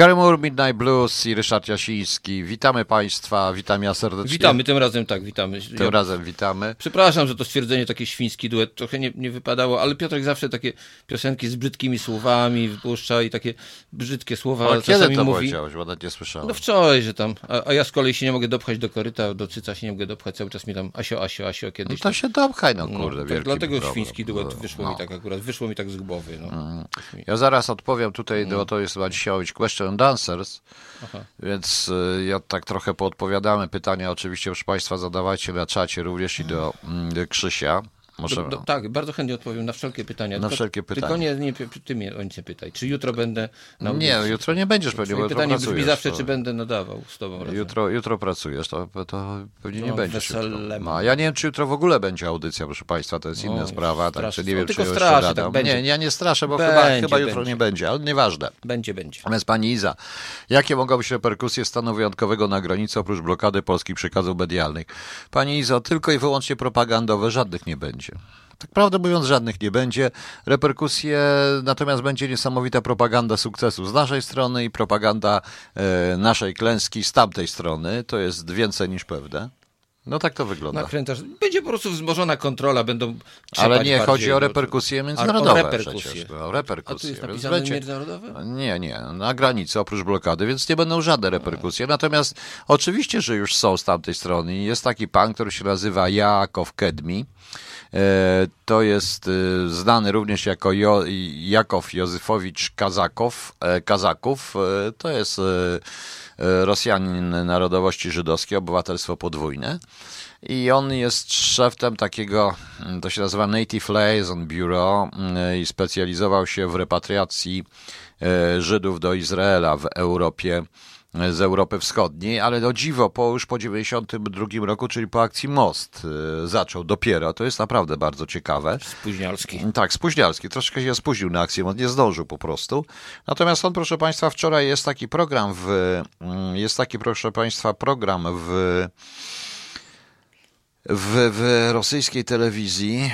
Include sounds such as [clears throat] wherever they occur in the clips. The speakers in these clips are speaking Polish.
Gary Moore, Midnight Blues i Ryszard Jasiński. Witamy Państwa, witam ja serdecznie. Witamy, tym razem tak, witamy. Tym ja... razem witamy. Przepraszam, że to stwierdzenie takie świński duet trochę nie, nie wypadało, ale Piotrek zawsze takie piosenki z brzydkimi słowami wypuszcza i takie brzydkie słowa ale kiedy to mówi. powiedziałeś, bo nawet nie słyszałem. No wczoraj, że tam, a, a, ja z kolei się nie mogę dopchać do koryta, do cyca się nie mogę dopchać, cały czas mi tam Asio, Asio, Asio kiedyś. No to się dopchaj, no kurde, no, tak, Dlatego problem. świński duet wyszło no. mi tak akurat, wyszło mi tak z głowy. No. Mm. Ja zaraz odpowiem tutaj, no. to jest chyba dzisiaj question and answers, Aha. Więc y, ja tak trochę poodpowiadamy pytania. Oczywiście, proszę Państwa, zadawajcie na czacie również i do mm, Krzysia. Może... Do, do, tak, bardzo chętnie odpowiem na wszelkie pytania. Na tylko, wszelkie pytania. Tylko nie, nie, ty mnie o nic nie pytaj. Czy jutro będę na Nie, jutro nie będziesz pewnie, bo pytanie brzmi mi zawsze, to... czy będę nadawał z tobą razem. Jutro, jutro pracujesz, to, to pewnie no, nie będziesz No, ja nie wiem, czy jutro w ogóle będzie audycja, proszę Państwa, to jest inna o, sprawa. Tak, nie wiem, tylko czy straszę, tak będzie. Nie, ja nie straszę, bo będzie, chyba, chyba jutro nie będzie, ale nieważne. Będzie, będzie. Natomiast Pani Iza, jakie mogą być reperkusje stanu wyjątkowego na granicy oprócz blokady polskich przekazów medialnych? Pani Izo, tylko i wyłącznie propagandowe, żadnych nie będzie. Tak prawdę mówiąc, żadnych nie będzie. Reperkusje, natomiast będzie niesamowita propaganda sukcesu z naszej strony i propaganda e, naszej klęski z tamtej strony. To jest więcej niż pewne. No tak to wygląda. Będzie po prostu wzmożona kontrola, będą Ale nie, chodzi o reperkusje międzynarodowe. O reperkusje. Przecież, o reperkusje. A tu jest napisane będzie... międzynarodowe? Nie, nie, na granicy oprócz blokady, więc nie będą żadne reperkusje. Natomiast oczywiście, że już są z tamtej strony. Jest taki pan, który się nazywa Jakow Kedmi. E, to jest e, znany również jako jo, Jakow Józefowicz Kazakow, e, Kazaków. To jest Rosjanin narodowości żydowskiej, obywatelstwo podwójne. I on jest szefem takiego, to się nazywa Native Liaison Bureau i specjalizował się w repatriacji Żydów do Izraela w Europie z Europy Wschodniej, ale do dziwo, po, już po 92 roku, czyli po akcji Most y, zaczął dopiero. To jest naprawdę bardzo ciekawe. Spóźnialski. Tak, spóźnialski. Troszkę się spóźnił na akcję, on nie zdążył po prostu. Natomiast on, proszę Państwa, wczoraj jest taki program w, mm, jest taki, proszę Państwa, program w w, w rosyjskiej telewizji,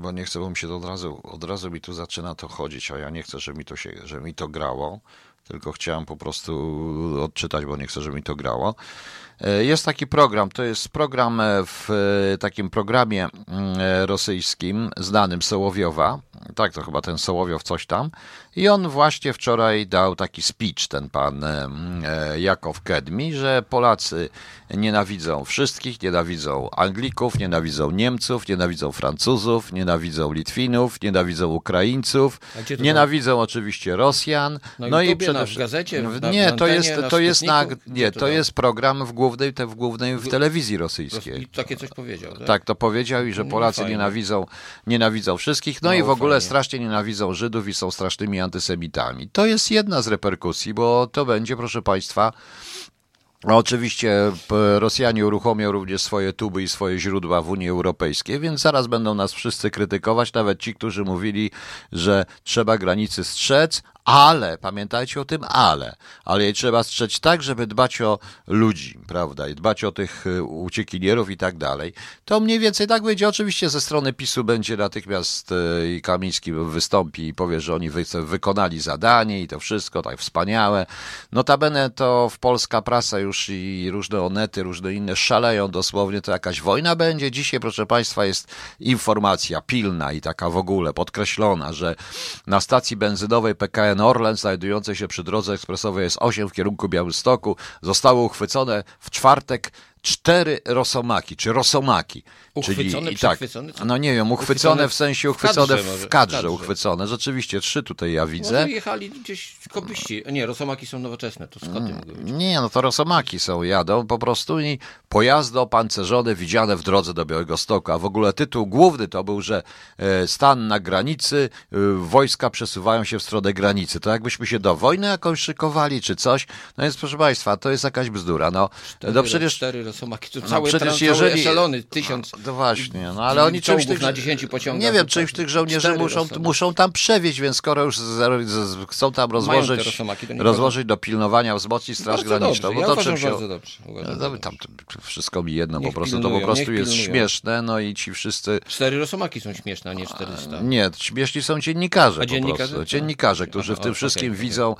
bo nie chcę, bo mi się to od razu, od razu mi tu zaczyna to chodzić, a ja nie chcę, żeby mi to, się, żeby mi to grało tylko chciałem po prostu odczytać, bo nie chcę, żeby mi to grało. E, jest taki program, to jest program w e, takim programie mm, rosyjskim, znanym Sołowiowa. Tak, to chyba ten Sołowiow coś tam. I on właśnie wczoraj dał taki speech, ten pan e, Jakow Kedmi, że Polacy nienawidzą wszystkich, nienawidzą Anglików, nienawidzą Niemców, nienawidzą Francuzów, nienawidzą Litwinów, nienawidzą Ukraińców, nienawidzą oczywiście Rosjan. No, no i przede wszystkim. w gazecie, nie, to jest, to jest na, nie, to jest program w głównej, te, w głównej w telewizji rosyjskiej. I takie coś powiedział. Tak? tak, to powiedział i że no Polacy nienawidzą, nienawidzą wszystkich, no, no i w ogóle fajnie. strasznie nienawidzą Żydów i są strasznymi antysemitami. To jest jedna z reperkusji, bo to będzie, proszę Państwa, Oczywiście Rosjanie uruchomią również swoje tuby i swoje źródła w Unii Europejskiej, więc zaraz będą nas wszyscy krytykować, nawet ci, którzy mówili, że trzeba granicy strzec, ale, pamiętajcie o tym ale, ale jej trzeba strzec tak, żeby dbać o ludzi, prawda, i dbać o tych y, uciekinierów i tak dalej. To mniej więcej tak będzie. Oczywiście ze strony PiSu będzie natychmiast y, i Kamiński wystąpi i powie, że oni wy, wykonali zadanie i to wszystko tak wspaniałe. Notabene to w polska prasa już i różne onety, różne inne szaleją dosłownie, to jakaś wojna będzie. Dzisiaj, proszę Państwa, jest informacja pilna i taka w ogóle podkreślona, że na stacji benzynowej PKN PKN Orlen znajdującej się przy drodze ekspresowej S8 w kierunku Białymstoku zostały uchwycone w czwartek cztery rosomaki, czy rosomaki. Uchwycone, czyli, tak, No nie wiem, uchwycone, uchwycone w sensie uchwycone w kadrze, w kadrze, kadrze, uchwycone. Rzeczywiście, trzy tutaj ja widzę. Może jechali gdzieś kobyści. Nie, rosomaki są nowoczesne, to skoty mm. Nie, no to rosomaki są, jadą po prostu i pojazdy opancerzone widziane w drodze do Białego Stoku. A w ogóle tytuł główny to był, że e, stan na granicy, e, wojska przesuwają się w stronę granicy. To jakbyśmy się do wojny jakąś szykowali, czy coś. No więc proszę Państwa, to jest jakaś bzdura. No, cztery, no przecież... Cztery rosomaki, to całe, no, jeżeli... tysiąc. No, właśnie, no ale oni czymś tych... na 10 pociągach. Nie wiem, czymś tych żołnierzy muszą, muszą tam przewieźć, więc skoro już z, z, chcą tam rozłożyć, rosomaki, rozłożyć do pilnowania, wzmocnić Straż bardzo Graniczną, dobrze. to czym się... bardzo dobrze. No, tam wszystko mi jedno, niech po prostu pilnują, to po prostu jest pilnują. śmieszne, no i ci wszyscy... Cztery rosomaki są śmieszne, a nie 400. Nie, śmieszni są dziennikarze a dziennikarze? Dziennikarze, którzy w tym wszystkim widzą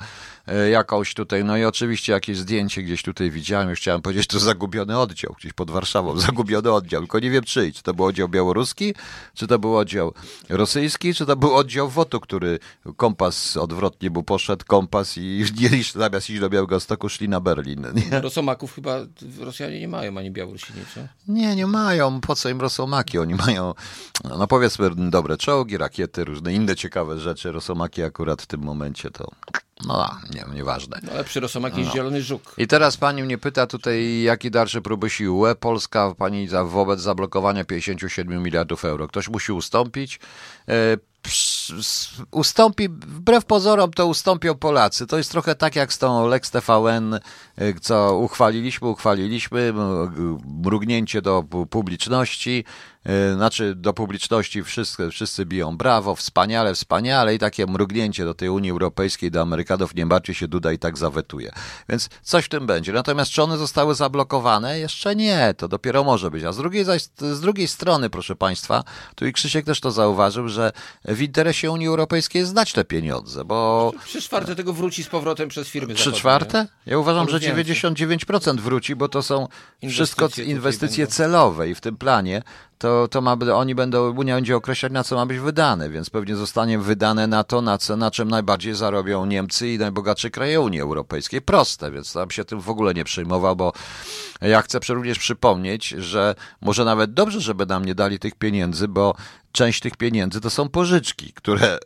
E, jakąś tutaj, no i oczywiście jakieś zdjęcie gdzieś tutaj widziałem, już chciałem powiedzieć, to zagubiony oddział, gdzieś pod Warszawą, [laughs] zagubiony oddział, tylko nie wiem czyj, czy to był oddział białoruski, czy to był oddział rosyjski, czy to był oddział WOTU, który kompas odwrotnie mu poszedł, kompas i [laughs] nie, zamiast iść do Białegostoku szli na Berlin. Nie? Rosomaków chyba Rosjanie nie mają, ani Białorusini, co? Nie, nie mają, po co im rosomaki, oni mają, no powiedzmy, dobre czołgi, rakiety, różne inne ciekawe rzeczy, rosomaki akurat w tym momencie to no, nie, nieważne. No, ale przy Rosomak jest no. zielony żuk. I teraz pani mnie pyta tutaj, jakie dalsze próby sił UE Polska pani za, wobec zablokowania 57 miliardów euro. Ktoś musi ustąpić. E, ustąpi, wbrew pozorom to ustąpią Polacy. To jest trochę tak jak z tą Lex TVN, e, co uchwaliliśmy, uchwaliliśmy, mrugnięcie do publiczności, e, znaczy do publiczności wszyscy, wszyscy biją brawo, wspaniale, wspaniale i takie mrugnięcie do tej Unii Europejskiej, do Amerykanów, nie bardziej się Duda i tak zawetuje. Więc coś w tym będzie. Natomiast czy one zostały zablokowane? Jeszcze nie, to dopiero może być. A z drugiej, zaś, z drugiej strony, proszę Państwa, tu i Krzysiek też to zauważył, że w interesie Unii Europejskiej jest znać te pieniądze, bo... Trzy czwarte tego wróci z powrotem przez firmy Trzy czwarte? Ja uważam, że 99% wróci, bo to są wszystko inwestycje celowe i w tym planie to, to ma, oni będą, Unia będzie określać, na co ma być wydane, więc pewnie zostanie wydane na to, na, co, na czym najbardziej zarobią Niemcy i najbogatsze kraje Unii Europejskiej. Proste, więc tam się tym w ogóle nie przejmował, bo ja chcę również przypomnieć, że może nawet dobrze, żeby nam nie dali tych pieniędzy, bo część tych pieniędzy to są pożyczki, które,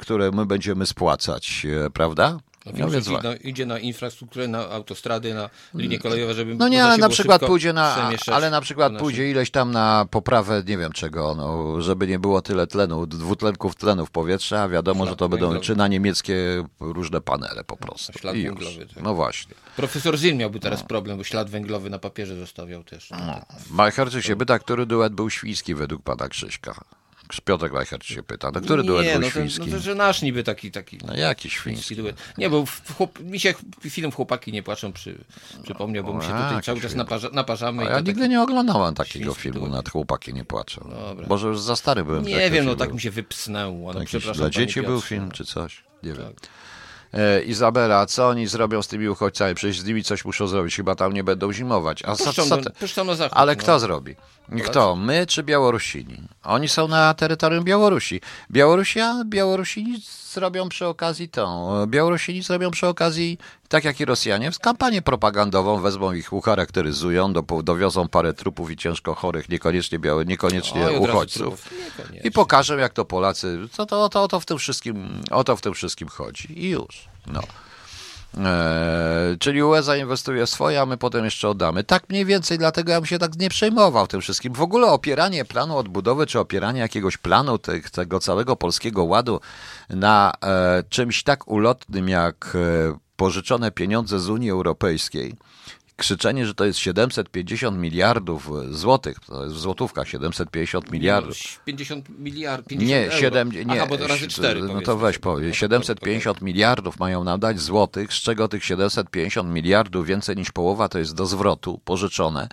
które my będziemy spłacać, e, prawda? No, więc no, idzie na infrastrukturę, na autostrady, na linie kolejowe, żeby No nie, ale na przykład pójdzie na, ale na przykład pójdzie ileś tam na poprawę, nie wiem czego, no, żeby nie było tyle tlenu, dwutlenków tlenu w powietrzu, a wiadomo, że to będą czy na niemieckie różne panele po prostu. Ślad I węglowy. Tak. No właśnie. Profesor Zin miałby teraz no. problem, bo ślad węglowy na papierze zostawiał też. No. Majcherczyk się pyta, który duet był świński według pana Krzyśka. Piotrek Leichert się pyta, no który duet nie, był no świński? To, no to, że nasz niby taki, taki. No jaki świński? duet. Nie, bo chłop, mi się film Chłopaki nie płaczą przy, przypomniał, bo my się tutaj cały czas naparza, naparzamy. A ja nigdy nie oglądałem takiego filmu duet. nad Chłopaki nie płaczą. Dobra. Może już za stary byłem. Nie wiem, no tak mi się wypsnęło. No, przepraszam, dla dzieci był film czy coś? Nie tak. wiem. E, Izabela, co oni zrobią z tymi uchodźcami? Przecież z nimi coś muszą zrobić, chyba tam nie będą zimować. A puszczą, co, puszczą na zachód. Ale no. kto zrobi? Kto? My czy Białorusini? Oni są na terytorium Białorusi. Białorusia, Białorusini zrobią przy okazji tą. Białorusini zrobią przy okazji, tak jak i Rosjanie, kampanię propagandową, wezmą ich, ucharakteryzują, do, dowiozą parę trupów i ciężko chorych, niekoniecznie białe, niekoniecznie uchodźców. Niekoniecznie. I pokażą, jak to Polacy, co to, to, to w tym wszystkim, o to w tym wszystkim chodzi. I już. No. Eee, czyli UE zainwestuje swoje, a my potem jeszcze oddamy. Tak mniej więcej, dlatego ja bym się tak nie przejmował tym wszystkim. W ogóle opieranie planu odbudowy, czy opieranie jakiegoś planu tych, tego całego polskiego ładu na e, czymś tak ulotnym jak e, pożyczone pieniądze z Unii Europejskiej, krzyczenie, że to jest 750 miliardów złotych, to jest w złotówkach 750 miliardów. 50 miliardów. Nie, 7, nie, Aha, bo to razy 4 no to weź powiedz, 750 miliardów mają nam dać złotych, z czego tych 750 miliardów, więcej niż połowa to jest do zwrotu, pożyczone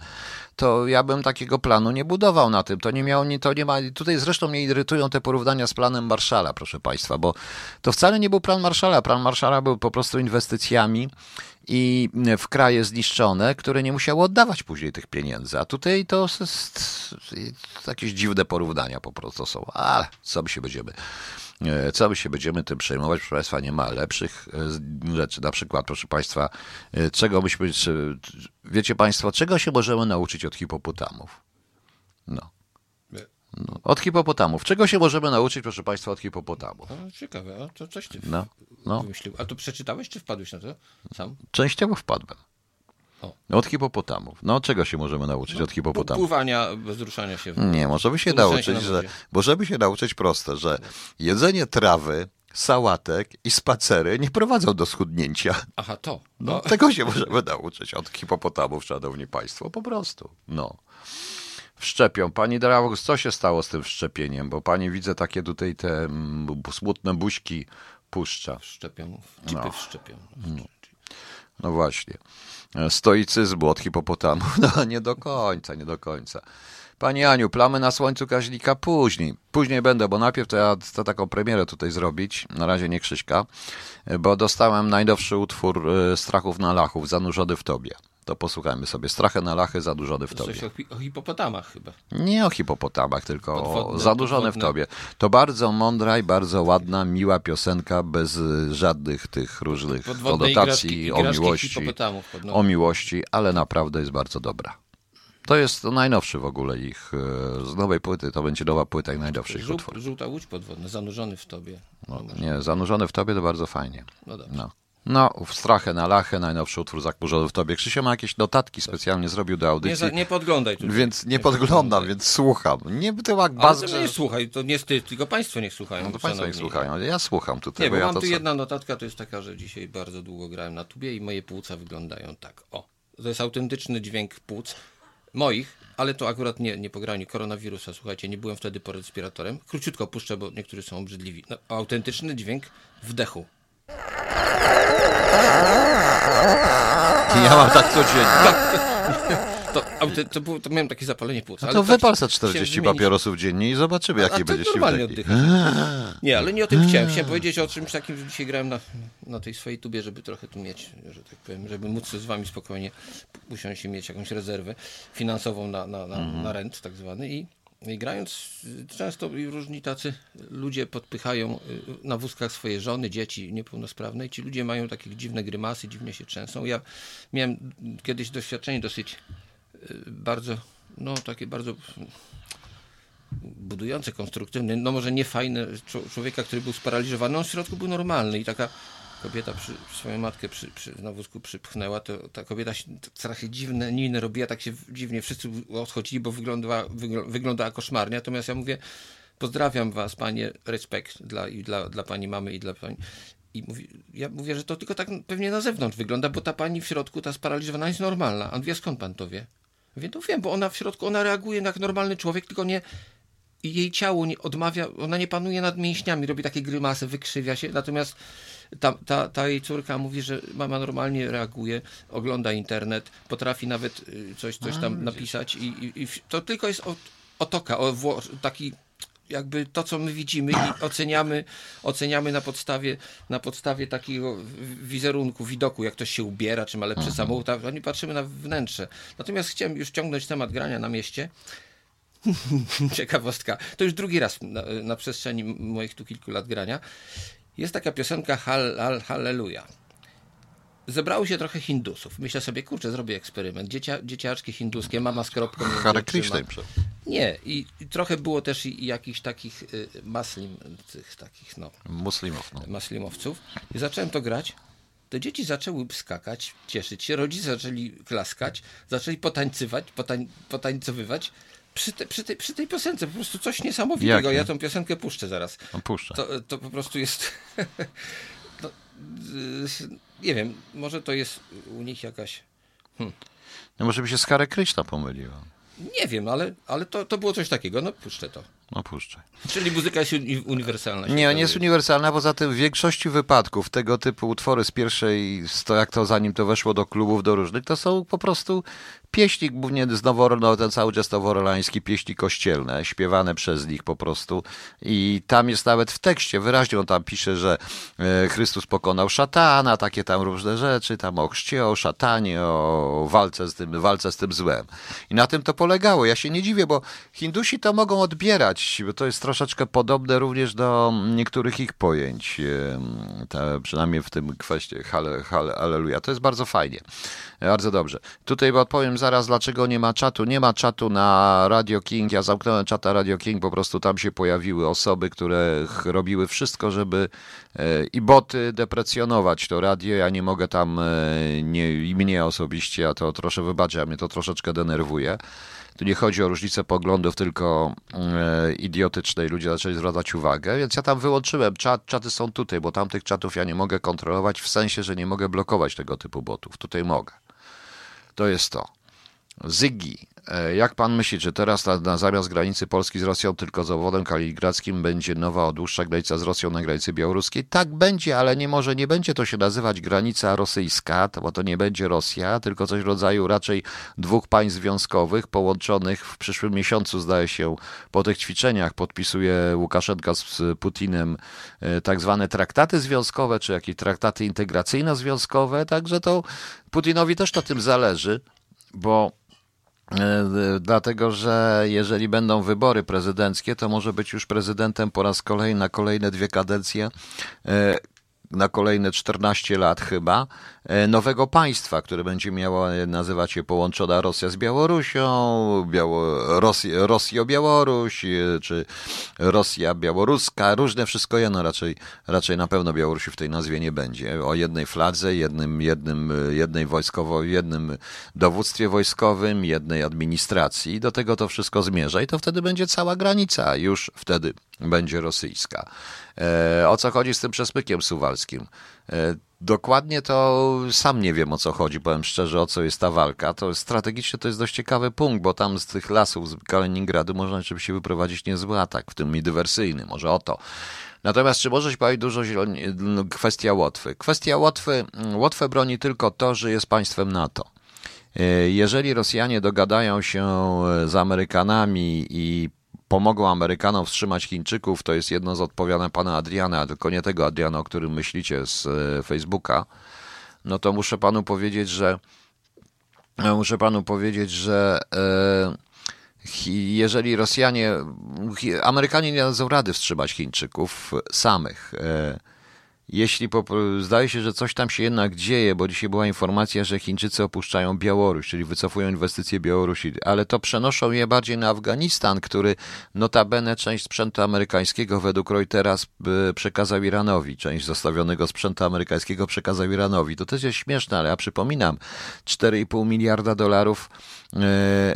to ja bym takiego planu nie budował na tym. To nie miało, to nie ma, tutaj zresztą mnie irytują te porównania z planem Marszala, proszę Państwa, bo to wcale nie był plan Marszala. Plan Marszala był po prostu inwestycjami i w kraje zniszczone, które nie musiały oddawać później tych pieniędzy. A tutaj to jest jakieś dziwne porównania po prostu są. Ale co my się będziemy co my się będziemy tym przejmować? Proszę Państwa, nie ma lepszych e, rzeczy. Na przykład, proszę Państwa, e, czego myśmy, wiecie Państwo, czego się możemy nauczyć od hipopotamów? No. No, od hipopotamów. Czego się możemy nauczyć, proszę Państwa, od hipopotamów? No, ciekawe, a to coś ty no, no. wymyślił. A to przeczytałeś, czy wpadłeś na to sam? Częściowo wpadłem. O. Od hipopotamów. No, czego się możemy nauczyć no, od hipopotamów? Pływania bez ruszania się. Nie, możemy się nauczyć, że, bo żeby się nauczyć proste, że jedzenie trawy sałatek i spacery nie prowadzą do schudnięcia. Aha, to. No, no. Tego się możemy nauczyć od hipopotamów, szanowni państwo, po prostu. No. Wszczepią. Pani Drawus, co się stało z tym wszczepieniem? Bo pani widzę takie tutaj te mm, smutne buźki puszcza. Wszczepią, typy no. wszczepią. No. No właśnie. Stoicyzmu od hipopotamów. [laughs] No nie do końca, nie do końca. Pani Aniu, plamy na słońcu Kaźlika później. Później będę, bo najpierw to ja chcę taką premierę tutaj zrobić. Na razie nie Krzyśka, bo dostałem najnowszy utwór e, Strachów na Lachów, zanurzony w tobie. To posłuchajmy sobie. Strachy na lachy, zanurzony w tobie. Coś o, hi o hipopotamach chyba. Nie o hipopotamach, tylko podwodne, o zanurzony w tobie. To bardzo mądra i bardzo ładna, miła piosenka, bez żadnych tych różnych podwodne konotacji o miłości. O miłości, ale naprawdę jest bardzo dobra. To jest najnowszy w ogóle ich, e, z nowej płyty, to będzie nowa płyta i najnowszy ich utwór. Żółta łódź podwodna, zanurzony w tobie. No, nie, zanurzony w tobie to bardzo fajnie. No dobrze. No. No, w strachę na lachę, najnowszy utwór zakurzony w tobie. Krzysio ma jakieś notatki specjalnie zrobił do audycji. Nie, nie podglądaj tu. Więc nie, nie podglądam, więc słucham. Nie jak baz... Ale nie słuchaj, to nie ty, tylko państwo niech słuchają. No to państwo niech słuchają. Ja słucham tutaj. Nie, bo, bo mam ja tu jedna notatka, to jest taka, że dzisiaj bardzo długo grałem na tubie i moje płuca wyglądają tak. O, to jest autentyczny dźwięk płuc moich, ale to akurat nie, nie pogranie koronawirusa, słuchajcie, nie byłem wtedy pod respiratorem. Króciutko puszczę, bo niektórzy są obrzydliwi. No, autentyczny dźwięk wdechu. Ja mam tak codziennie. [laughs] To, to, to, było, to miałem takie zapalenie płuc. No to wypal za 40 papierosów dziennie i zobaczymy, jakie będzie się normalnie oddychać. Nie, ale nie o tym chciałem. Chciałem powiedzieć o czymś takim, że dzisiaj grałem na, na tej swojej tubie, żeby trochę tu mieć, że tak powiem, żeby móc z wami spokojnie usiąść i mieć jakąś rezerwę finansową na, na, na, mhm. na rent tak zwany i i grając często różni tacy ludzie podpychają y, na wózkach swoje żony, dzieci niepełnosprawne i ci ludzie mają takie dziwne grymasy, dziwnie się trzęsą. Ja miałem kiedyś doświadczenie dosyć y, bardzo, no takie bardzo budujące, konstruktywne, no może nie fajne, człowieka, który był sparaliżowany, on w środku był normalny i taka kobieta przy, swoją matkę przy, przy, na wózku przypchnęła, to ta kobieta trochę dziwne niny robiła, tak się dziwnie wszyscy odchodzili, bo wyglądała, wyglądała koszmarnie. Natomiast ja mówię, pozdrawiam was, panie, respekt dla, i dla, dla pani mamy i dla pani. I mówi, ja mówię, że to tylko tak pewnie na zewnątrz wygląda, bo ta pani w środku, ta sparaliżowana jest normalna. A wie, skąd pan to wie? Mówię, to wiem, bo ona w środku, ona reaguje jak normalny człowiek, tylko nie, jej ciało nie odmawia, ona nie panuje nad mięśniami, robi takie grymasy, wykrzywia się, natomiast ta, ta, ta jej córka mówi, że mama normalnie reaguje, ogląda internet, potrafi nawet y, coś, coś tam napisać i, i, i to tylko jest otoka, o, taki jakby to, co my widzimy i oceniamy, oceniamy na podstawie, na podstawie takiego wizerunku, widoku, jak ktoś się ubiera, czy ma lepszy mhm. samochód, a nie patrzymy na wnętrze. Natomiast chciałem już ciągnąć temat grania na mieście. [laughs] Ciekawostka. To już drugi raz na, na przestrzeni moich tu kilku lat grania. Jest taka piosenka Hal, hal, Halleluja. Zebrało się trochę Hindusów. Myślę sobie, kurczę, zrobię eksperyment. Dziecia, dzieciaczki hinduskie, mama z kropką. Hare Nie, i, i, trochę było też i, i jakichś takich y, maslim, tych takich, no. Muslimów. No. Maslimowców. I zacząłem to grać. To dzieci zaczęły skakać, cieszyć się, rodzice zaczęli klaskać, zaczęli potańcywać, potań, potańcowywać przy, te, przy, tej, przy tej piosence po prostu coś niesamowitego. Ja tą piosenkę puszczę zaraz. No, puszczę. To, to po prostu jest. [laughs] no, nie wiem, może to jest u nich jakaś. Hmm. No może by się z Karę Kryśna pomyliła. Nie wiem, ale, ale to, to było coś takiego. No puszczę to. No puszczaj. Czyli muzyka jest uniwersalna. Nie, nie jest uniwersalna, poza tym w większości wypadków tego typu utwory z pierwszej, to jak to zanim to weszło do klubów, do różnych, to są po prostu pieśnik, głównie z no, ten cały czas noworoleński, pieśni kościelne, śpiewane przez nich po prostu. I tam jest nawet w tekście, wyraźnie on tam pisze, że e, Chrystus pokonał szatana, takie tam różne rzeczy, tam o chrzcie, o szatanie, o walce z tym, walce z tym złem. I na tym to polegało. Ja się nie dziwię, bo Hindusi to mogą odbierać, bo to jest troszeczkę podobne również do niektórych ich pojęć, przynajmniej w tym kwestii aleluja. To jest bardzo fajnie, bardzo dobrze. Tutaj odpowiem zaraz, dlaczego nie ma czatu. Nie ma czatu na Radio King. Ja zamknąłem czata Radio King, po prostu tam się pojawiły osoby, które robiły wszystko, żeby e, i boty deprecjonować to radio. Ja nie mogę tam, e, nie, i mnie osobiście, a to troszkę wybaczę, a mnie to troszeczkę denerwuje. Tu nie chodzi o różnicę poglądów, tylko e, idiotycznej. Ludzie zaczęli zwracać uwagę, więc ja tam wyłączyłem. Czat, czaty są tutaj, bo tamtych czatów ja nie mogę kontrolować, w sensie, że nie mogę blokować tego typu botów. Tutaj mogę. To jest to. Zygi. E, jak pan myśli, czy teraz na, na zamiast granicy Polski z Rosją tylko z obwodem kaliningradzkim będzie nowa, dłuższa granica z Rosją na granicy białoruskiej? Tak będzie, ale nie może, nie będzie to się nazywać granica rosyjska, bo to nie będzie Rosja, tylko coś w rodzaju raczej dwóch państw związkowych połączonych w przyszłym miesiącu, zdaje się, po tych ćwiczeniach podpisuje Łukaszenka z Putinem e, tak zwane traktaty związkowe, czy jakieś traktaty integracyjno-związkowe, także to Putinowi też na tym zależy, bo dlatego, że jeżeli będą wybory prezydenckie, to może być już prezydentem po raz kolejny na kolejne dwie kadencje e, na kolejne 14 lat chyba, e, nowego państwa, które będzie miało nazywać się połączona Rosja z Białorusią, Biało, Rosja, Rosjo-Białoruś, e, czy Rosja białoruska, różne wszystko jedno, raczej, raczej na pewno Białorusi w tej nazwie nie będzie. O jednej fladze, jednym, jednym, jednej wojskowo, jednym dowództwie wojskowym, jednej administracji. Do tego to wszystko zmierza i to wtedy będzie cała granica, już wtedy będzie rosyjska. E, o co chodzi z tym przesmykiem suwalskim? E, dokładnie to sam nie wiem o co chodzi, powiem szczerze, o co jest ta walka. To strategicznie to jest dość ciekawy punkt, bo tam z tych lasów z Kaliningradu można rzeczywiście wyprowadzić niezły atak, w tym i dywersyjny, może o to. Natomiast czy może się pojawić dużo. No, kwestia Łotwy? Kwestia Łotwy, Łotwę broni tylko to, że jest państwem NATO. E, jeżeli Rosjanie dogadają się z Amerykanami i pomogą Amerykanom wstrzymać Chińczyków, to jest jedno z odpowiadań pana Adriana, tylko nie tego Adriana, o którym myślicie z e, Facebooka, no to muszę panu powiedzieć, że e, muszę panu powiedzieć, że e, jeżeli Rosjanie, Amerykanie nie dadzą rady wstrzymać Chińczyków samych. Jeśli po, zdaje się, że coś tam się jednak dzieje, bo dzisiaj była informacja, że Chińczycy opuszczają Białoruś, czyli wycofują inwestycje Białorusi, ale to przenoszą je bardziej na Afganistan, który notabene część sprzętu amerykańskiego według Reutera przekazał Iranowi, część zostawionego sprzętu amerykańskiego przekazał Iranowi. To też jest śmieszne, ale ja przypominam, 4,5 miliarda dolarów e,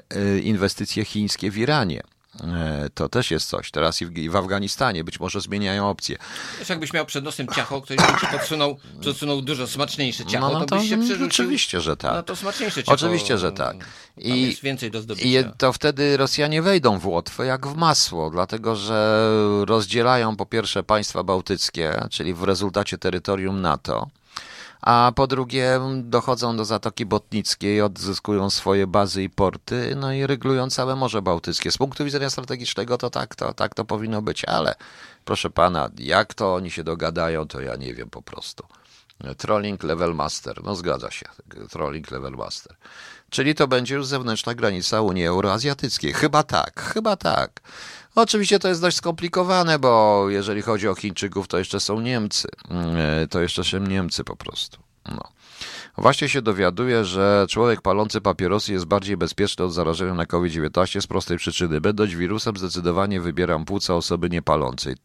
e, inwestycje chińskie w Iranie. E, to też jest coś. Teraz i w, i w Afganistanie być może zmieniają opcje. Wiesz, jakbyś miał przed nosem ciacho, ktoś by ci podsunął, podsunął dużo smaczniejsze ciacho, no, no to, to byś się przerzucił. Oczywiście, że tak. No to smaczniejsze ciacho. Oczywiście, że tak. I, jest więcej do zdobycia. I to wtedy Rosjanie wejdą w Łotwę jak w masło, dlatego że rozdzielają po pierwsze państwa bałtyckie, czyli w rezultacie terytorium NATO a po drugie dochodzą do Zatoki Botnickiej, odzyskują swoje bazy i porty, no i ryglują całe Morze Bałtyckie. Z punktu widzenia strategicznego to tak to, tak to powinno być, ale proszę pana, jak to oni się dogadają, to ja nie wiem po prostu. Trolling Level Master, no zgadza się, Trolling Level Master. Czyli to będzie już zewnętrzna granica Unii Euroazjatyckiej. Chyba tak, chyba tak. Oczywiście to jest dość skomplikowane, bo jeżeli chodzi o Chińczyków, to jeszcze są Niemcy. Mm, e, to jeszcze są Niemcy po prostu. No. Właśnie się dowiaduje, że człowiek palący papierosy jest bardziej bezpieczny od zarażenia na COVID-19 z prostej przyczyny. Będąc wirusem, zdecydowanie wybieram płuca osoby niepalącej.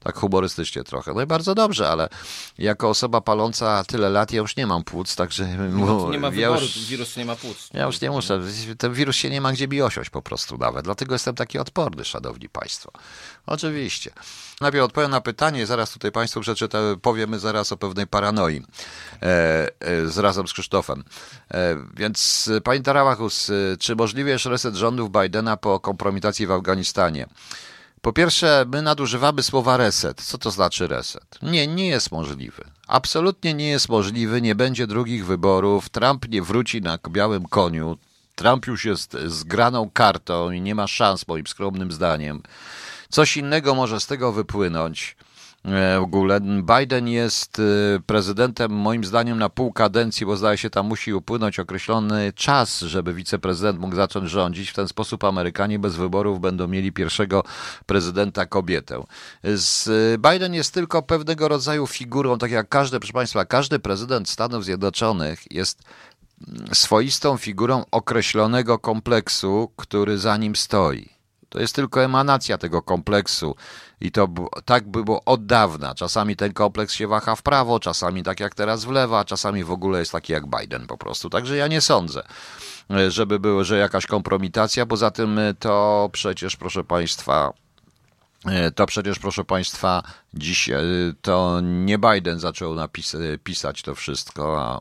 Tak humorystycznie trochę. No i bardzo dobrze, ale jako osoba paląca tyle lat, ja już nie mam płuc, także... No, nie ma [laughs] wyboru, ja już, wirus nie ma płuc. Ja już nie muszę. Ten wirus się nie ma gdzie mi osiąść po prostu nawet. Dlatego jestem taki odporny, szanowni państwo. Oczywiście. Najpierw odpowiem na pytanie, zaraz tutaj Państwu przeczytam, powiemy zaraz o pewnej paranoi e, e, z, razem z Krzysztofem. E, więc Pani Tarawachus, e, czy możliwy jest reset rządów Bidena po kompromitacji w Afganistanie? Po pierwsze, my nadużywamy słowa reset. Co to znaczy reset? Nie, nie jest możliwy. Absolutnie nie jest możliwy, nie będzie drugich wyborów, Trump nie wróci na białym koniu, Trump już jest zgraną kartą i nie ma szans, moim skromnym zdaniem. Coś innego może z tego wypłynąć. E, w ogóle Biden jest e, prezydentem moim zdaniem na pół kadencji, bo zdaje się tam musi upłynąć określony czas, żeby wiceprezydent mógł zacząć rządzić. W ten sposób Amerykanie bez wyborów będą mieli pierwszego prezydenta kobietę. Z Biden jest tylko pewnego rodzaju figurą, tak jak każdy, proszę Państwa, każdy prezydent Stanów Zjednoczonych jest swoistą figurą określonego kompleksu, który za nim stoi. To jest tylko emanacja tego kompleksu. I to tak było od dawna. Czasami ten kompleks się waha w prawo, czasami tak jak teraz w lewo, a czasami w ogóle jest taki jak Biden po prostu. Także ja nie sądzę, e, żeby było, że jakaś kompromitacja. Poza tym e, to przecież, proszę Państwa, e, to przecież, proszę Państwa, dziś to nie Biden zaczął napis, pisać to wszystko, a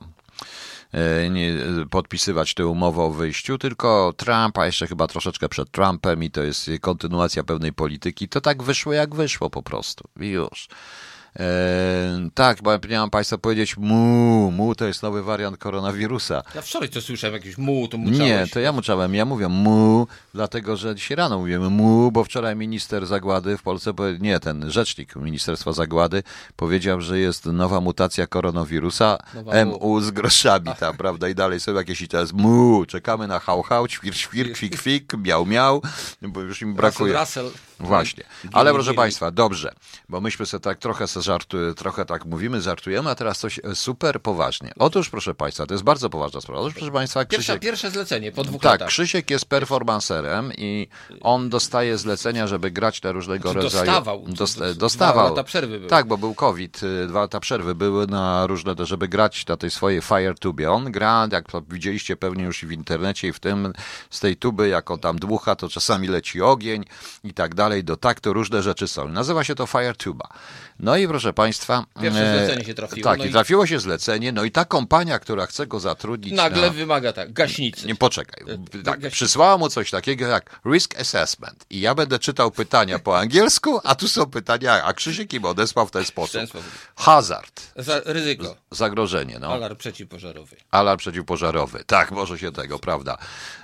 nie, podpisywać tę umowę o wyjściu, tylko Trump, a jeszcze chyba troszeczkę przed Trumpem i to jest kontynuacja pewnej polityki. To tak wyszło jak wyszło po prostu. I już. E, tak, bo miałem Państwu powiedzieć mu, mu to jest nowy wariant koronawirusa. Ja wczoraj to słyszałem, jakiś mu, to muczałeś. Nie, to ja muczałem, ja mówię mu, dlatego, że dzisiaj rano mówimy mu, bo wczoraj minister Zagłady w Polsce, nie, ten rzecznik Ministerstwa Zagłady powiedział, że jest nowa mutacja koronawirusa, nowa MU z groszami, ta, [laughs] prawda, i dalej są jakieś i teraz mu, czekamy na hał, hał, ćwir, świr, kwik, kwik, miał, miał, bo już im brakuje. Russell, Russell. Właśnie. Ale proszę Państwa, dobrze, bo myśmy sobie tak trochę se żartu, trochę tak mówimy, żartujemy, a teraz coś e, super poważnie. Otóż, proszę Państwa, to jest bardzo poważna sprawa. Otóż, proszę Państwa, Krzysiek... Pierwsze, pierwsze zlecenie po dwóch tak, latach. Tak, Krzysiek jest performancerem i on dostaje zlecenia, żeby grać te różnego znaczy, rodzaju... Dostawał. Dosta, dostawał. Dwa lata przerwy były. Tak, bo był COVID, y, dwa lata przerwy były na różne, żeby grać na tej swojej Fire Tubie. On gra, jak widzieliście pewnie już w internecie i w tym, z tej tuby, jak on tam dmucha, to czasami leci ogień i tak dalej, do taktu różne rzeczy są. Nazywa się to Fire Tuba. No i proszę Państwa... Pierwsze e, zlecenie się trafiło. Tak, no i trafiło się zlecenie, no i ta kompania, która chce go zatrudnić... Nagle na... wymaga tak, gaśnicy. Nie, poczekaj. E, tak, przysłała mu coś takiego jak risk assessment i ja będę czytał pytania po angielsku, a tu są pytania, a Krzysiek im odesłał w ten sposób. W ten sposób. Hazard. Za, ryzyko. Zagrożenie, no. Alarm przeciwpożarowy. Alarm przeciwpożarowy. Tak, może się tego, prawda.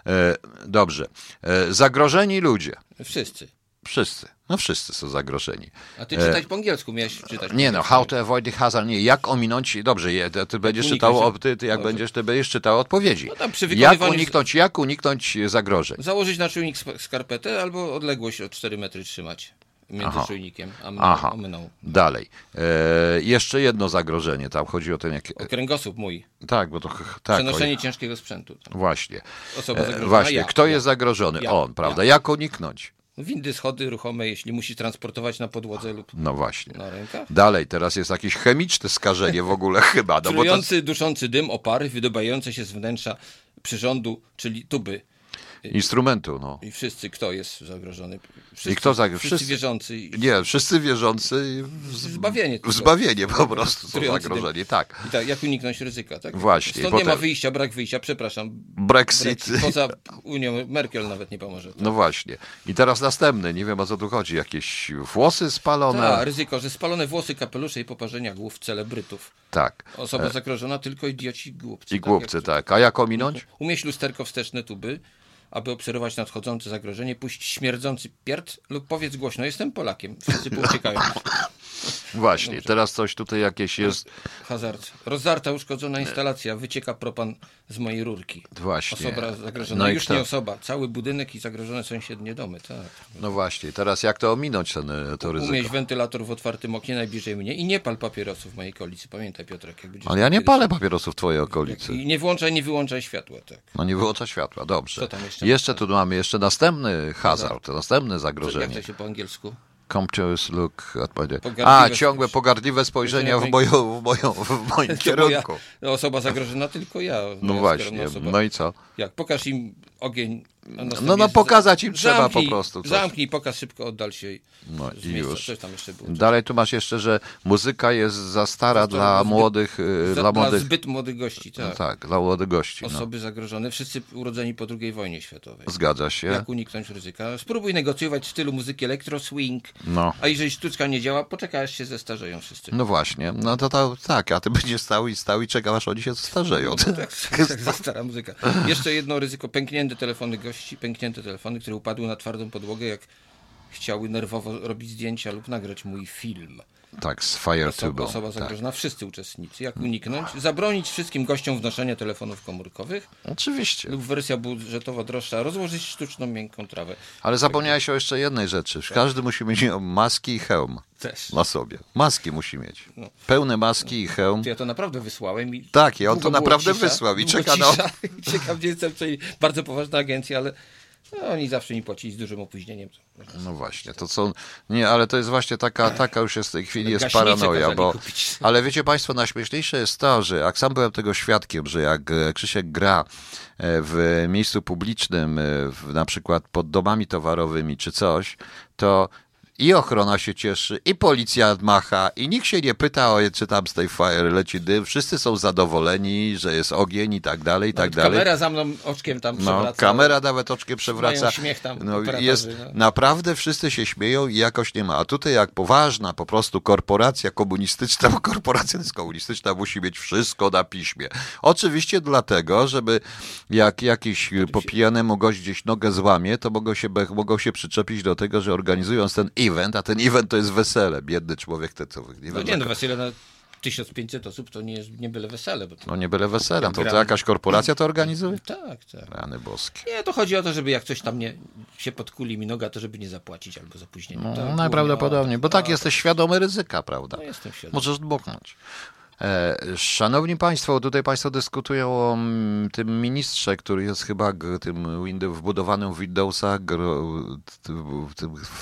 E, dobrze. E, zagrożeni ludzie. Wszyscy. Wszyscy. No wszyscy są zagrożeni. A ty czytać po angielsku miałeś czytać. Nie no, how to avoid the hazard. Nie, jak ominąć. Dobrze, je, ty, ty będziesz czytał, ty, ty, jak będziesz, ty będziesz czytał odpowiedzi. No jak uniknąć, jak uniknąć zagrożeń? Założyć na czujnik skarpetę albo odległość o 4 metry trzymać między Aha. czujnikiem a mną. Aha. mną. Dalej. E, jeszcze jedno zagrożenie. Tam chodzi o ten... Jak... O kręgosłup mój. Tak, bo to... Tak, Przenoszenie o... ciężkiego sprzętu. Właśnie. Osoba e, zagrożona. E, właśnie. Ja. Kto jest zagrożony? Ja. On, prawda? Ja. Jak uniknąć? Windy, schody ruchome, jeśli musi transportować na podłodze lub no właśnie. na rękach. Dalej, teraz jest jakieś chemiczne skażenie w ogóle [laughs] chyba. No Trujący, to... duszący dym, opary wydobające się z wnętrza przyrządu, czyli tuby instrumentu. No. I wszyscy, kto jest zagrożony? Wszyscy, I kto zagrożony? Wszyscy, wszyscy wierzący. Nie, wszyscy wierzący w, zbawienie. W zbawienie po prostu są zagrożeni, tak. I tak, jak uniknąć ryzyka, tak? Właśnie. Stąd potem... nie ma wyjścia, brak wyjścia, przepraszam. Brexit. Brexit. Poza Unią Merkel nawet nie pomoże. Tak? No właśnie. I teraz następny, nie wiem o co tu chodzi, jakieś włosy spalone. Tak, ryzyko, że spalone włosy, kapelusze i poparzenia głów celebrytów. Tak. Osoba e... zagrożona tylko idioci głupcy. I głupcy, tak. tak. A jak ominąć? Umieść lusterko wsteczne tuby, aby obserwować nadchodzące zagrożenie, puść śmierdzący pierd lub powiedz głośno, jestem Polakiem. Wszyscy pouciekają. [laughs] Właśnie, Dobrze. teraz coś tutaj jakieś jest. Hazard. Rozdarta, uszkodzona instalacja, wycieka propan z mojej rurki. Właśnie. Osoba zagrożona. No Już nie osoba. Cały budynek i zagrożone sąsiednie domy. Tak. No właśnie, teraz jak to ominąć ten, to ryzyko? Umieść wentylator w otwartym oknie najbliżej mnie i nie pal papierosów w mojej okolicy. Pamiętaj Piotrek. Jak Ale ja nie palę papierosów w twojej okolicy. I nie włączaj, nie wyłączaj światła. Tak. No nie wyłącza światła, dobrze. Co tam jeszcze? Jeszcze tu mamy jeszcze następny hazard, następne zagrożenie. Jak to się po angielsku? Contemptuous look, odpowiednie. A, ciągłe pogardliwe spojrzenia w, moją, w, moją, w moim [laughs] kierunku. Ja, osoba zagrożona tylko ja. No właśnie, no i co? Jak, pokaż im ogień. No, no pokazać im trzeba po prostu. Coś. Zamknij, pokaż szybko, oddal się. No i już. Dalej tu masz jeszcze, że muzyka jest za stara dla zbyt, młodych. Za, dla, młodych... dla zbyt młodych gości, tak. No tak, dla młodych gości. No. Osoby no. zagrożone, wszyscy urodzeni po II wojnie światowej. Zgadza się. Jak uniknąć ryzyka? Spróbuj negocjować w stylu muzyki elektro, swing. No. A jeżeli sztuczka nie działa, poczekaj aż się zestarzeją wszyscy. No właśnie, no to, to tak, a ty będziesz stał i stał i czekał aż oni się [laughs] zestarzeją. No, tak, tak, za stara muzyka. Jeszcze jedno ryzyko, pęknięte telefony gości, pęknięte telefony, które upadły na twardą podłogę, jak chciały nerwowo robić zdjęcia lub nagrać mój film. Tak, z FireTube. Osoba, osoba tak. zagrożona, tak. wszyscy uczestnicy. Jak uniknąć? Zabronić wszystkim gościom wnoszenia telefonów komórkowych. Oczywiście. Lub wersja budżetowo droższa, rozłożyć sztuczną, miękką trawę. Ale zapomniałeś o jeszcze jednej rzeczy. Tak. Każdy musi mieć maski i hełm. Też. Na sobie. Maski musi mieć. No. Pełne maski i hełm. Ja to naprawdę wysłałem. I tak, ja on to naprawdę cisza, wysłał i czeka na... [laughs] Ciekaw, gdzie jestem, bardzo poważna agencja, ale No, oni zawsze mi płacili z dużym opóźnieniem. No właśnie, to co. Nie, ale to jest właśnie taka, taka już jest w tej chwili jest paranoja, bo. kupić. Ale wiecie Państwo, najśmieszniejsze jest to, że jak sam byłem tego świadkiem, że jak e, Krzysiek gra e, w miejscu publicznym, e, w, na przykład pod domami towarowymi czy coś, to i ochrona się cieszy, i policja macha, i nikt się nie pyta, o, czy tam z tej fire leci dym. Wszyscy są zadowoleni, że jest ogień i tak dalej, i tak Nawet dalej. Kamera za mną oczkiem tam No, przewraca. kamera nawet oczkiem przewraca. Śmiech tam no, jest, no. Naprawdę wszyscy się śmieją i jakoś nie ma. A tutaj jak poważna po prostu korporacja komunistyczna, bo korporacja jest komunistyczna, musi mieć wszystko na piśmie. Oczywiście dlatego, żeby jak jakiś po pijanemu gość gdzieś nogę złamie, to mogą się, mogą się przyczepić do tego, że organizując ten event, a ten event to jest wesele. Biedny człowiek, te co... Nie No nie, no wesele na 1500 osób to nie, jest, nie byle wesele. Bo to... no nie byle wesele, to, to jakaś korporacja to organizuje? Tak, tak. Rany boskie. Nie, to chodzi o to, żeby jak coś tam nie się podkuli mi noga, to żeby nie zapłacić albo za opóźnienie. No, tak, najprawdopodobniej, bo tak A, jesteś świadomy ryzyka, prawda? No jestem świadomy. Możesz dmuchnąć. E, szanowni Państwo, tutaj Państwo dyskutują o mm, tym ministrze, który jest chyba tym wbudowanym w Windowsa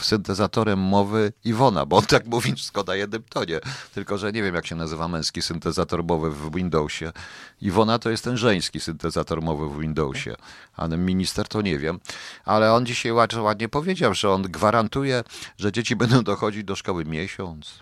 syntezatorem mowy Iwona, bo on tak mówi wszystko na jednym tonie. Tylko, że nie wiem, jak się nazywa męski syntezator mowy w Windowsie. Iwona to jest ten żeński syntezator mowy w Windowsie, a minister to nie wiem. Ale on dzisiaj ład- ładnie powiedział, że on gwarantuje, że dzieci będą dochodzić do szkoły miesiąc,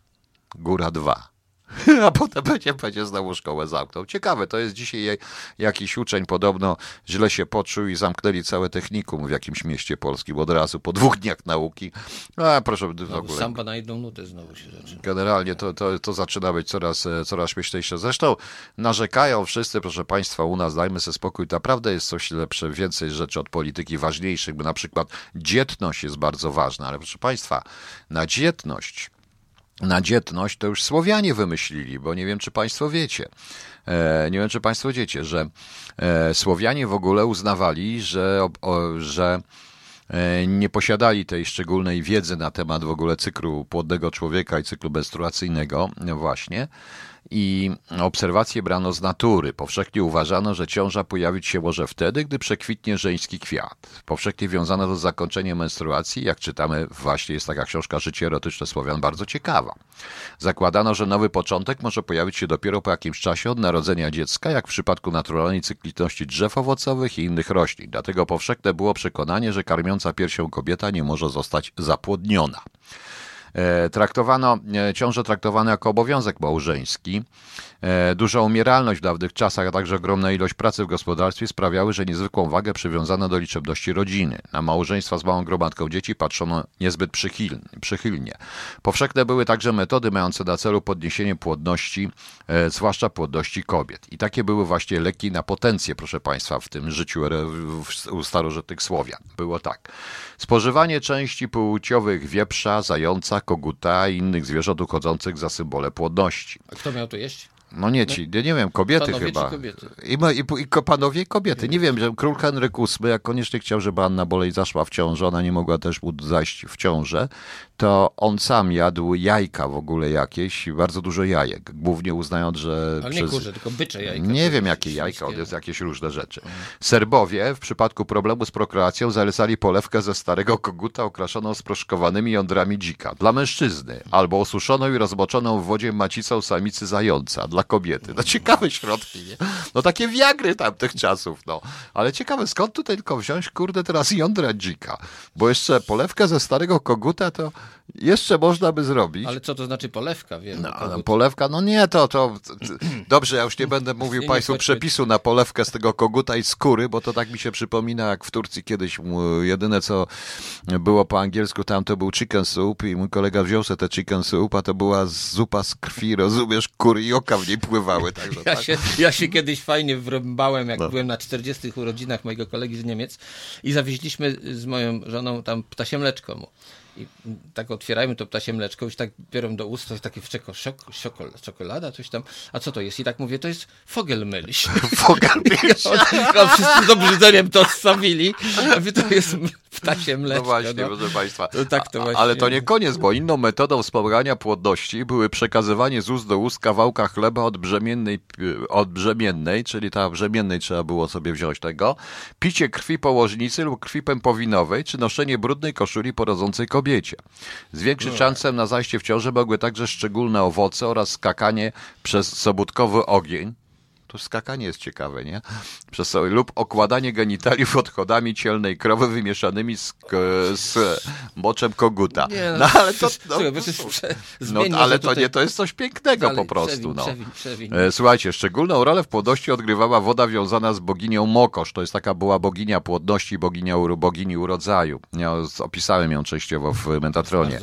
góra dwa. [laughs] A potem będzie, będzie znowu szkołę zamknął. Ciekawe, to jest dzisiaj jakiś uczeń podobno źle się poczuł i zamknęli całe technikum w jakimś mieście polskim od razu, po dwóch dniach nauki. A proszę, w Znowu ogóle Samba na jedną nutę znowu się zaczyna. generalnie to, to, to zaczyna być coraz, coraz śmieszniejsze. Zresztą narzekają wszyscy, proszę Państwa, u nas, dajmy sobie spokój, naprawdę jest coś lepsze, więcej rzeczy od polityki ważniejszych, bo na przykład dzietność jest bardzo ważna, ale proszę Państwa, na dzietność na dzietność to już Słowianie wymyślili, bo nie wiem, czy Państwo wiecie. E, nie wiem, czy Państwo wiecie, że e, Słowianie w ogóle uznawali, że, że e, nie posiadali tej szczególnej wiedzy na temat w ogóle cyklu płodnego człowieka i cyklu menstruacyjnego, no właśnie. I obserwacje brano z natury. Powszechnie uważano, że ciąża pojawić się może wtedy, gdy przekwitnie żeński kwiat. Powszechnie wiązano to z zakończeniem menstruacji. Jak czytamy, właśnie jest taka książka Życie erotyczne Słowian, bardzo ciekawa. Zakładano, że nowy początek może pojawić się dopiero po jakimś czasie od narodzenia dziecka, jak w przypadku naturalnej cykliczności drzew owocowych i innych roślin. Dlatego powszechne było przekonanie, że karmiąca piersią kobieta nie może zostać zapłodniona. E, Traktowano, e, ciąże traktowano jako obowiązek małżeński. E, Duża umieralność w dawnych czasach, a także ogromna ilość pracy w gospodarstwie sprawiały, że niezwykłą wagę przywiązano do liczebności rodziny. Na małżeństwa z małą gromadką dzieci patrzono niezbyt przychylnie. Powszechne były także metody mające na celu podniesienie płodności, zwłaszcza płodności kobiet. I takie były właśnie leki na potencję, proszę Państwa, w tym życiu u starożytnych Słowian. Było tak. Spożywanie części płciowych wieprza, zająca, koguta i innych zwierząt uchodzących za symbole płodności. A kto miał to jeść? No nie ci, nie, nie wiem, kobiety Panowie chyba. kobiety? I, i, i panowie i kobiety. Nie wiem, że król Henryk VIII, jak koniecznie chciał, żeby Anna Bolej zaszła w ciążę, ona nie mogła też zajść w ciążę, to on sam jadł jajka w ogóle jakieś, bardzo dużo jajek, głównie uznając, że Ale nie kurze, tylko bycze jajka. nie wiem, jakie jajka, on jest jakieś różne rzeczy. Serbowie w przypadku problemu z prokreacją zalecali polewkę ze starego koguta okraszoną sproszkowanymi jądrami dzika. Dla mężczyzny. Albo osuszoną i rozmoczoną w wodzie macicą samicy zająca. Dla kobiety. No ciekawe środki, nie? No takie wiagry tamtych czasów, no. Ale ciekawe, skąd tutaj tylko wziąć, kurde, teraz jądra dzika? Bo jeszcze polewkę ze starego koguta to jeszcze można by zrobić. Ale co to znaczy polewka, wiem. No, kogut. no, polewka, no nie, to, to, to dobrze, ja już nie będę [clears throat] mówił Nie, Państwu przepisu na polewkę z tego koguta i skóry, bo to tak mi się przypomina, jak w Turcji kiedyś jedyne co było po angielsku tam to był chicken soup i mój kolega wziął sobie te chicken soup, a to była zupa z krwi, rozumiesz, kury i oka w niej pływały, także Ja tak. się, ja się kiedyś fajnie wrąbałem, jak No. byłem na 40 urodzinach mojego kolegi z Niemiec i zawieźliśmy z moją żoną tam ptasie mleczko mu. I tak otwierajmy to ptasie mleczko, już tak biorą do ust, to jest takie czeko, szok, szokol, czekolada, coś tam. A co to jest? I tak mówię, to jest. Fogelmilch. [laughs] [laughs] no, wszyscy z obrzydzeniem to stawili. A wy to jest ptasie mleczko. No właśnie, no. proszę Państwa. To tak to właśnie. Ale to nie koniec, bo inną metodą wspomagania płodności były przekazywanie z ust do ust kawałka chleba od brzemiennej, od brzemiennej czyli ta brzemiennej trzeba było sobie wziąć tego, picie krwi położnicy lub krwi pępowinowej, czy noszenie brudnej koszuli porodzącej kobiecie. Zwiększyć szansę na zajście w ciąży mogły także szczególne owoce oraz skakanie przez sobótkowy ogień. To skakanie jest ciekawe, nie? Przez lub okładanie genitaliów odchodami cielnej krowy wymieszanymi z, z moczem koguta. Nie, no, ale to, no, Słuchaj, to prze, no, ale to [laughs] nie, to jest coś pięknego Dalej, po prostu. Przewiń, no. przewiń, przewiń. E, Słuchajcie, szczególną rolę w płodności odgrywała woda wiązana z boginią Mokosz. To jest taka była boginia płodności, boginia, bogini urodzaju. Ja opisałem ją częściowo w Mentatronie.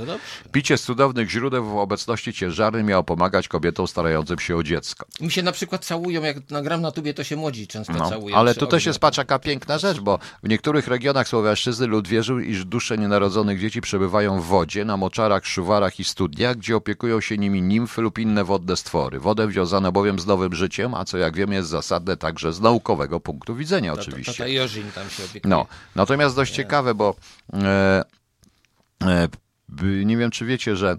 Picie z cudownych źródeł w obecności ciężarnej miało pomagać kobietom starającym się o dziecko. Mi się na przykład całują, jak nagram na tubie, to się młodzi często No, całują. ale to też jest patrz jaka piękna rzecz, bo w niektórych regionach Słowiańszczyzny lud wierzył, iż dusze nienarodzonych dzieci przebywają w wodzie, na moczarach, szuwarach i studniach, gdzie opiekują się nimi nimfy lub inne wodne stwory. Wodę wiązano bowiem z nowym życiem, a co jak wiemy jest zasadne także z naukowego punktu widzenia To- to- oczywiście. Tata Jorzin tam się opiekuje. No, natomiast dość ciekawe, bo e, e, nie wiem, czy wiecie, że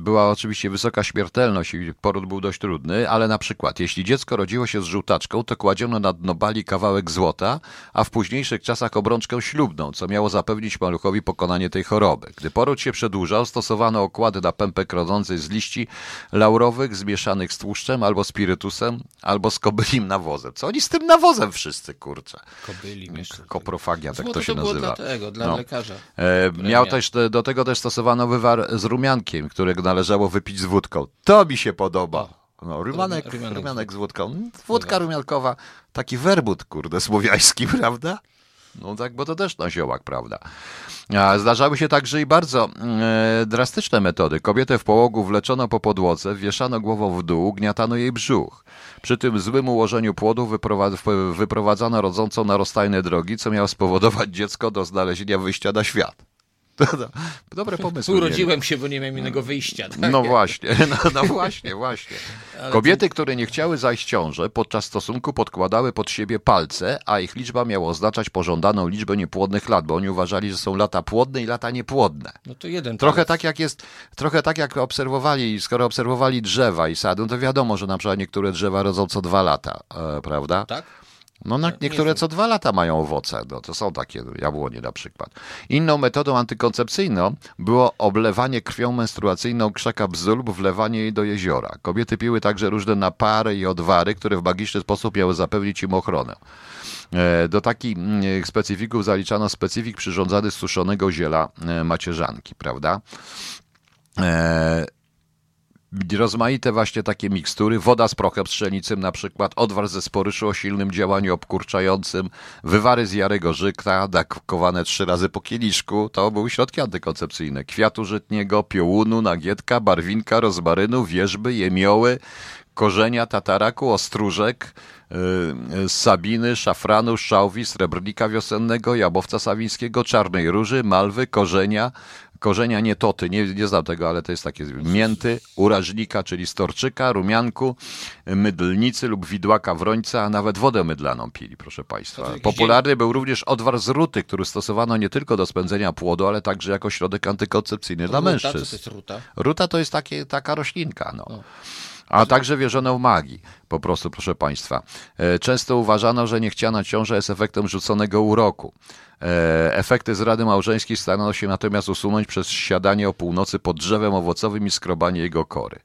była oczywiście wysoka śmiertelność i poród był dość trudny, ale na przykład, jeśli dziecko rodziło się z żółtaczką, to kładziono na dno bali kawałek złota, a w późniejszych czasach obrączkę ślubną, co miało zapewnić maluchowi pokonanie tej choroby. Gdy poród się przedłużał, stosowano okłady na pępek rodzącej z liści laurowych zmieszanych z tłuszczem albo spirytusem, albo z kobylim nawozem. Co oni z tym nawozem wszyscy, kurczę? Kobyli mieszczą. Koprofagia, tak Złoto to się było nazywa. dla No. lekarza. E, miał też, do tego też stosowano wywar z rumiankiem, którego należało wypić z wódką. To mi się podoba. No, rumianek, Rumianek rumianek, z wódką. Wódka rumiankowa, taki werbut, kurde, słowiański, [laughs] prawda? No tak, bo to też na ziołach, prawda? A zdarzały się także i bardzo e, drastyczne metody. Kobietę w połogu wleczono po podłodze, wieszano głową w dół, gniatano jej brzuch. Przy tym złym ułożeniu płodu wyprowadzano rodzącą na rozstajne drogi, co miało spowodować dziecko do znalezienia wyjścia na świat. To, dobre pomysły. mieli. Urodziłem się, bo nie miałem innego wyjścia. Tak? No właśnie, [laughs] no, no właśnie, właśnie. Kobiety, które nie chciały zajść w ciążę, podczas stosunku podkładały pod siebie palce, a ich liczba miała oznaczać pożądaną liczbę niepłodnych lat, bo oni uważali, że są lata płodne i lata niepłodne. No to jeden. Trochę palec. tak jak jest, trochę tak jak obserwowali, skoro obserwowali drzewa i sady, no to wiadomo, że na przykład niektóre drzewa rodzą co dwa lata, e, prawda? Tak? No na, niektóre co dwa lata mają owoce, no to są takie jabłonie na przykład. Inną metodą antykoncepcyjną było oblewanie krwią menstruacyjną krzaka bzu lub wlewanie jej do jeziora. Kobiety piły także różne napary i odwary, które w magiczny sposób miały zapewnić im ochronę. E, Do takich mm, specyfików zaliczano specyfik przyrządzany z suszonego ziela e, macierzanki, prawda? Rozmaite właśnie takie mikstury, woda z prochem pszenicznym na przykład, odwar ze sporyszu o silnym działaniu obkurczającym, wywary z jarego żyka, dakowane trzy razy po kieliszku, to były środki antykoncepcyjne, kwiatu żytniego, piołunu, nagietka, barwinka, rozmarynu, wierzby, jemioły, korzenia, tataraku, ostróżek, yy, sabiny, szafranu, szałwi, srebrnika wiosennego, jabłowca sawińskiego, czarnej róży, malwy, korzenia, korzenia nietoty, nie, nie znam tego, ale to jest takie mięty, urażnika, czyli storczyka, rumianku, mydlnicy lub widłaka wrońca, a nawet wodę mydlaną pili, proszę Państwa. To Popularny był również odwar z ruty, który stosowano nie tylko do spędzenia płodu, ale także jako środek antykoncepcyjny dla Ruta, mężczyzn. Co to jest ruta? Ruta to jest takie, taka roślinka, no. A także wierzono w magii, po prostu, proszę Państwa. E, Często uważano, że niechciana ciąża jest efektem rzuconego uroku. E, Efekty zrady małżeńskiej starano się natomiast usunąć przez siadanie o północy pod drzewem owocowym i skrobanie jego kory.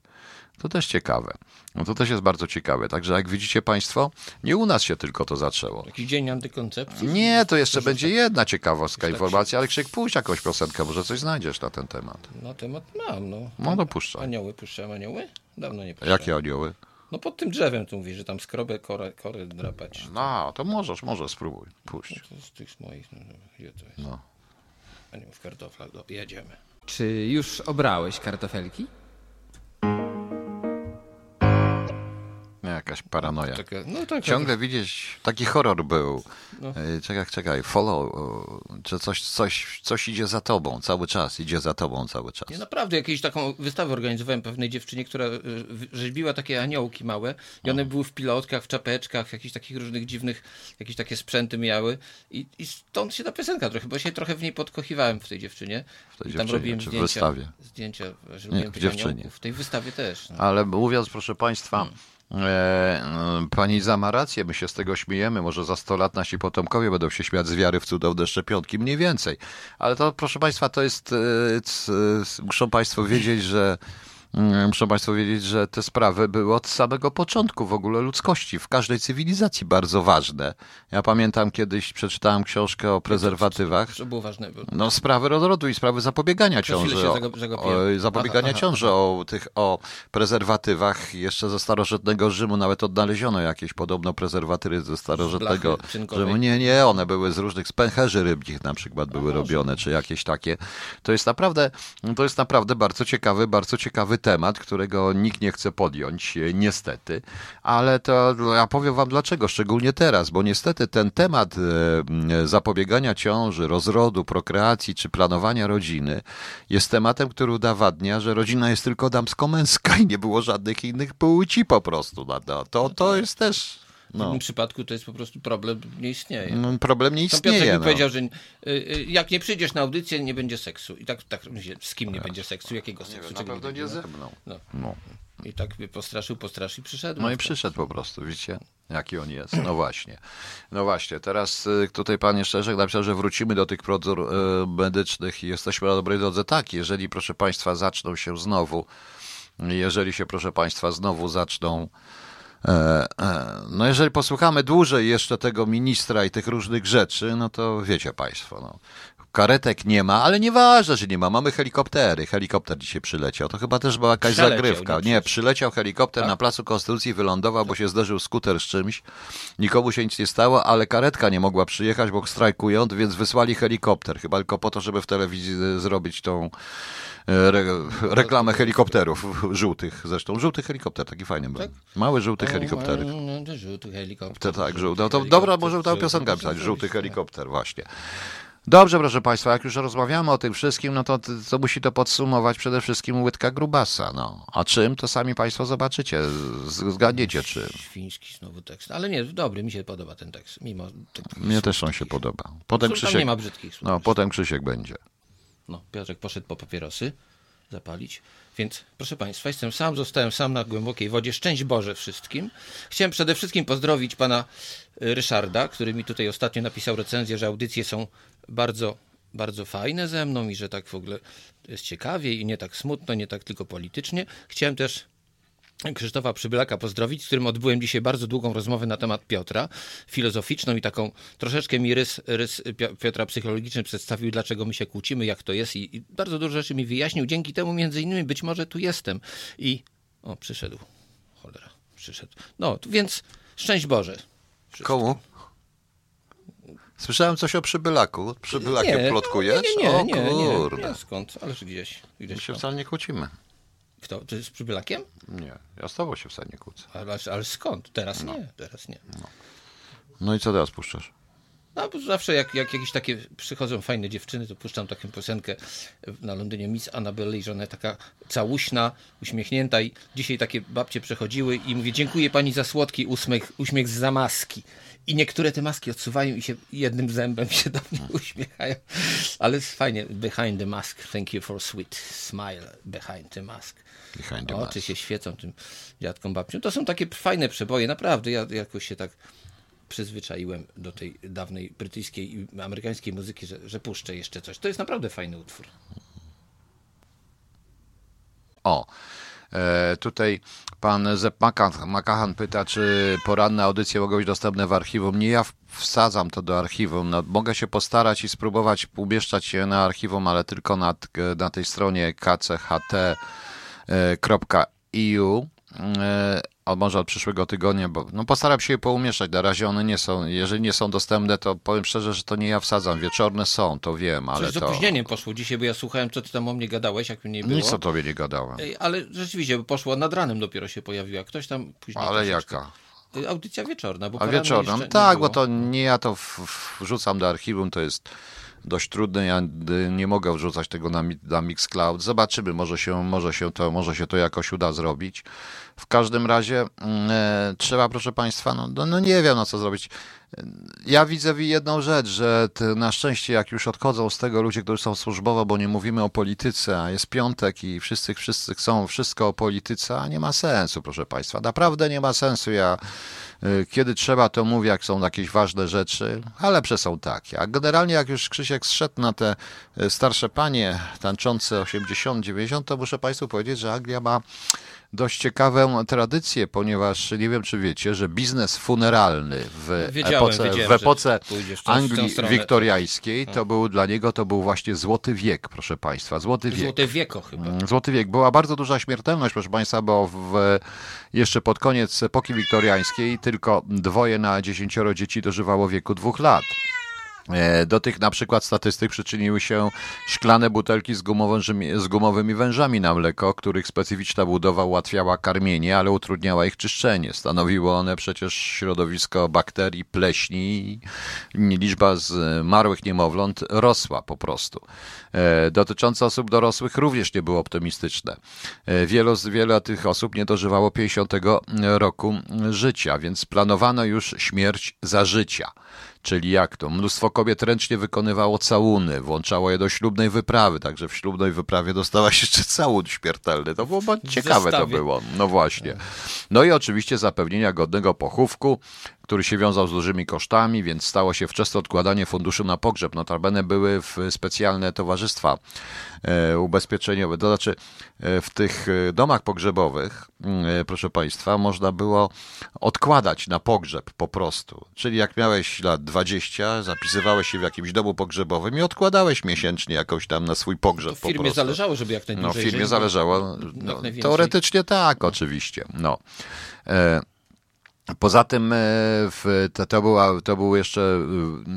To też ciekawe. No to też jest bardzo ciekawe. Także jak widzicie Państwo, nie u nas się tylko to zaczęło. Jakiś dzień antykoncepcji? Nie, to jeszcze będzie jedna ciekawostka informacja, ale Krzyk, pójść jakąś piosenkę, może coś znajdziesz na ten temat. Na temat mam, no. No dopuszczaj. Anioły, puszczałem anioły? Dawno nie puszczałem. Jakie anioły? No pod tym drzewem tu mówi, że tam skrobę, korę, korę drapać. No, to możesz, może spróbuj. Puść. To z tych moich, no, no, gdzie to jest? No. Anioł w kartoflach, do, jedziemy. Czy już obrałeś kartofelki? Jakaś paranoja. Taka, no, taka, Ciągle widzieć, taki horror był. No. Czekaj, czekaj, follow, czy coś, coś, coś idzie za tobą cały czas, idzie za tobą cały czas. Ja naprawdę jakąś taką wystawę organizowałem pewnej dziewczynie, która rzeźbiła takie aniołki małe i one były w pilotkach, w czapeczkach, w jakichś takich różnych dziwnych, jakieś takie sprzęty miały i, i stąd się ta piosenka trochę, bo się trochę w niej podkochiwałem w tej dziewczynie. W tej I tam robiłem zdjęcia. W wystawie? Zdjęcia, że Nie, w dziewczynie. Aniołków. W tej wystawie też. No. Ale mówiąc, proszę Państwa, hmm. E, pani Iza ma rację, my się z tego śmiejemy. Może za 100 lat nasi potomkowie będą się śmiać z wiary w cudowne szczepionki, mniej więcej. Ale to, proszę Państwa, to jest. E, muszą Państwo wiedzieć, że Mm, muszę Państwu wiedzieć, że te sprawy były od samego początku w ogóle ludzkości, w każdej cywilizacji bardzo ważne. Ja pamiętam kiedyś przeczytałem książkę o prezerwatywach. Co było ważne? No sprawy rozrodu i sprawy zapobiegania ciąży. O, o, zapobiegania aha, ciąży, aha. o tych o prezerwatywach jeszcze ze starożytnego Rzymu nawet odnaleziono jakieś podobno prezerwatywy ze starożytnego Rzymu. Nie, nie, one były z różnych z pęcherzy rybnych na przykład były robione, czy jakieś takie. To jest naprawdę, to jest naprawdę bardzo ciekawy, bardzo ciekawy temat, którego nikt nie chce podjąć, e, niestety, ale to ja powiem Wam dlaczego, szczególnie teraz, bo niestety ten temat e, zapobiegania ciąży, rozrodu, prokreacji czy planowania rodziny jest tematem, który udowadnia, że rodzina jest tylko damsko-męska i nie było żadnych innych płci po prostu. To, to, to jest też no. W tym przypadku to jest po prostu problem, nie istnieje. No, problem nie istnieje. Piotrek no. powiedział, że y, y, jak nie przyjdziesz na audycję, nie będzie seksu. I tak, tak z kim nie będzie seksu? Jakiego seksu? Nie, na pewno nie, nie ze mną. No. no. I tak mnie postraszył, postraszył, przyszedł. No i przyszedł po prostu, widzicie, jaki on jest. No właśnie. No właśnie, teraz y, tutaj pan jeszcze napisał, że wrócimy do tych procedur medycznych i jesteśmy na dobrej drodze. Tak, jeżeli proszę państwa zaczną się znowu, jeżeli się proszę państwa znowu zaczną no jeżeli posłuchamy dłużej jeszcze tego ministra i tych różnych rzeczy, no to wiecie Państwo, no, karetek nie ma, ale nieważne, że nie ma. Mamy helikoptery. Helikopter dzisiaj przyleciał. To chyba też była jakaś Przeleciał, zagrywka. Nie, przyleciał helikopter tak? na placu Konstytucji, wylądował, bo się zderzył skuter z czymś. Nikomu się nic nie stało, ale karetka nie mogła przyjechać, bo strajkują, więc wysłali helikopter. Chyba tylko po to, żeby w telewizji zrobić tą E, re, reklamę helikopterów żółtych. Zresztą żółty helikopter, taki fajny był. Tak? Mały żółty helikopter. Żółty helikopter. Tak, żółty. No to dobra, może ta piosenka pisać. Żółty helikopter, właśnie. Dobrze, proszę Państwa, jak już rozmawiamy o tym wszystkim, no to, to musi to podsumować przede wszystkim łydka grubasa. No. A czym, to sami Państwo zobaczycie, zgadniecie czym. Świński znowu tekst, ale nie, dobry, mi się podoba ten tekst, mimo Mnie też on się podoba. Potem Krzysiek, nie ma brzydkich słów. No, potem Krzysiek będzie. No, Piotrek poszedł po papierosy zapalić. Więc proszę Państwa, jestem sam, zostałem sam na głębokiej wodzie. Szczęść Boże wszystkim. Chciałem przede wszystkim pozdrowić pana y, Ryszarda, który mi tutaj ostatnio napisał recenzję, że audycje są bardzo, bardzo fajne ze mną i że tak w ogóle jest ciekawie i nie tak smutno, nie tak tylko politycznie. Chciałem też Krzysztofa Przybylaka pozdrowić, z którym odbyłem dzisiaj bardzo długą rozmowę na temat Piotra, filozoficzną i taką troszeczkę mi rys, rys Piotra psychologiczny przedstawił, dlaczego my się kłócimy, jak to jest i, i bardzo dużo rzeczy mi wyjaśnił. Dzięki temu między innymi być może tu jestem. I o, przyszedł. Cholera, przyszedł. No, więc szczęść Boże. Komu? Słyszałem coś o przybylaku. Przybylakiem nie, plotkujesz? Nie, nie, nie, nie, nie, nie, skąd? Ależ gdzieś. gdzieś My się wcale nie kłócimy. Kto? Ty z Przybylakiem? Nie, ja z tobą się wcale nie kłócę. Ale, ale skąd? Teraz no. nie, teraz nie. No. no i co teraz puszczasz? No, bo zawsze jak, jak jakieś takie przychodzą fajne dziewczyny, to puszczam taką piosenkę na Londynie Miss Annabelle i że ona taka całuśna, uśmiechnięta i dzisiaj takie babcie przechodziły i mówię, dziękuję pani za słodki uśmiech, uśmiech z zamaski. I niektóre te maski odsuwają i się jednym zębem się do mnie uśmiechają. Ale fajnie. Behind the mask. Thank you for sweet smile behind the mask. Behind the Oczy mask. się świecą tym dziadkom babciom. To są takie fajne przeboje. Naprawdę. Ja jakoś się tak przyzwyczaiłem do tej dawnej brytyjskiej i amerykańskiej muzyki, że, że puszczę jeszcze coś. To jest naprawdę fajny utwór. O. E, tutaj pan Zep Makahan pyta, czy poranne audycje mogą być dostępne w archiwum. Nie ja wsadzam to do archiwum. No, mogę się postarać i spróbować umieszczać je na archiwum, ale tylko na, na tej stronie kcht.eu. E, a może od przyszłego tygodnia, bo no postaram się je poumieszczać. Na razie one nie są, jeżeli nie są dostępne, to powiem szczerze, że to nie ja wsadzam. Wieczorne są, to wiem, ale Coś to... z opóźnieniem poszło dzisiaj, bo ja słuchałem, co ty tam o mnie gadałeś, jak mnie nie było. Nic o tobie nie gadałem. Ale rzeczywiście, poszło nad ranem dopiero się pojawiła. Ktoś tam później... Ale troszeczkę- jaka? Y, Audycja wieczorna, bo A nie Tak, bo to nie ja to w, w, wrzucam do archiwum, to jest dość trudne, ja nie mogę wrzucać tego na, mi- na Mixcloud. Zobaczymy, może się, może, się to, może się to jakoś uda zrobić. W każdym razie mm, e, trzeba, proszę Państwa, no, no, no nie wiem, no co zrobić. Ja widzę jedną rzecz, że na szczęście jak już odchodzą z tego ludzie, którzy są służbowo, bo nie mówimy o polityce, a jest piątek i wszyscy, wszyscy chcą wszystko o polityce, a nie ma sensu, proszę Państwa. Naprawdę nie ma sensu. Ja y, kiedy trzeba, to mówię, jak są jakieś ważne rzeczy, a lepsze są takie. A generalnie jak już Krzysiek zszedł na te y, starsze panie tańczące 80-90, to muszę Państwu powiedzieć, że Anglia ma dość ciekawą tradycję, ponieważ nie wiem, czy wiecie, że biznes funeralny w Wiedziałem, epoce, wiedziałem, w epoce Anglii wiktoriańskiej, to był dla niego to był właśnie złoty wiek, proszę Państwa, złoty wiek. Złote wieko chyba. Mm, Złoty wiek. Była bardzo duża śmiertelność, proszę Państwa, bo w, jeszcze pod koniec epoki wiktoriańskiej tylko dwoje na dziesięcioro dzieci dożywało wieku dwóch lat. E, Do tych na przykład statystyk przyczyniły się szklane butelki z, gumowymi, z gumowymi wężami na mleko, których specyficzna budowa ułatwiała karmienie, ale utrudniała ich czyszczenie. Stanowiły one przecież środowisko bakterii, pleśni i liczba zmarłych niemowląt rosła po prostu. E, Dotyczące osób dorosłych również nie było optymistyczne. E, Wielu wiele tych osób nie dożywało 50 roku życia, więc planowano już śmierć za życia. Czyli jak to? Mnóstwo kobiet ręcznie wykonywało całuny, włączało je do ślubnej wyprawy, także w ślubnej wyprawie dostałaś jeszcze całun śmiertelny. To było ciekawe to było. No właśnie. No i oczywiście zapewnienia godnego pochówku, który się wiązał z dużymi kosztami, więc stało się wczesne odkładanie funduszy na pogrzeb. Notabene były w specjalne towarzystwa e, ubezpieczeniowe. To znaczy e, w tych e, domach pogrzebowych, proszę Państwa, można było odkładać na pogrzeb po prostu. Czyli jak miałeś lat 20, zapisywałeś się w jakimś domu pogrzebowym i odkładałeś miesięcznie jakąś tam na swój pogrzeb To po firmie prostu. zależało, żeby jak najdłużej No, firmie żyć, zależało. No, teoretycznie tak, oczywiście. No. E, Poza tym e, to, to, była, to, był jeszcze,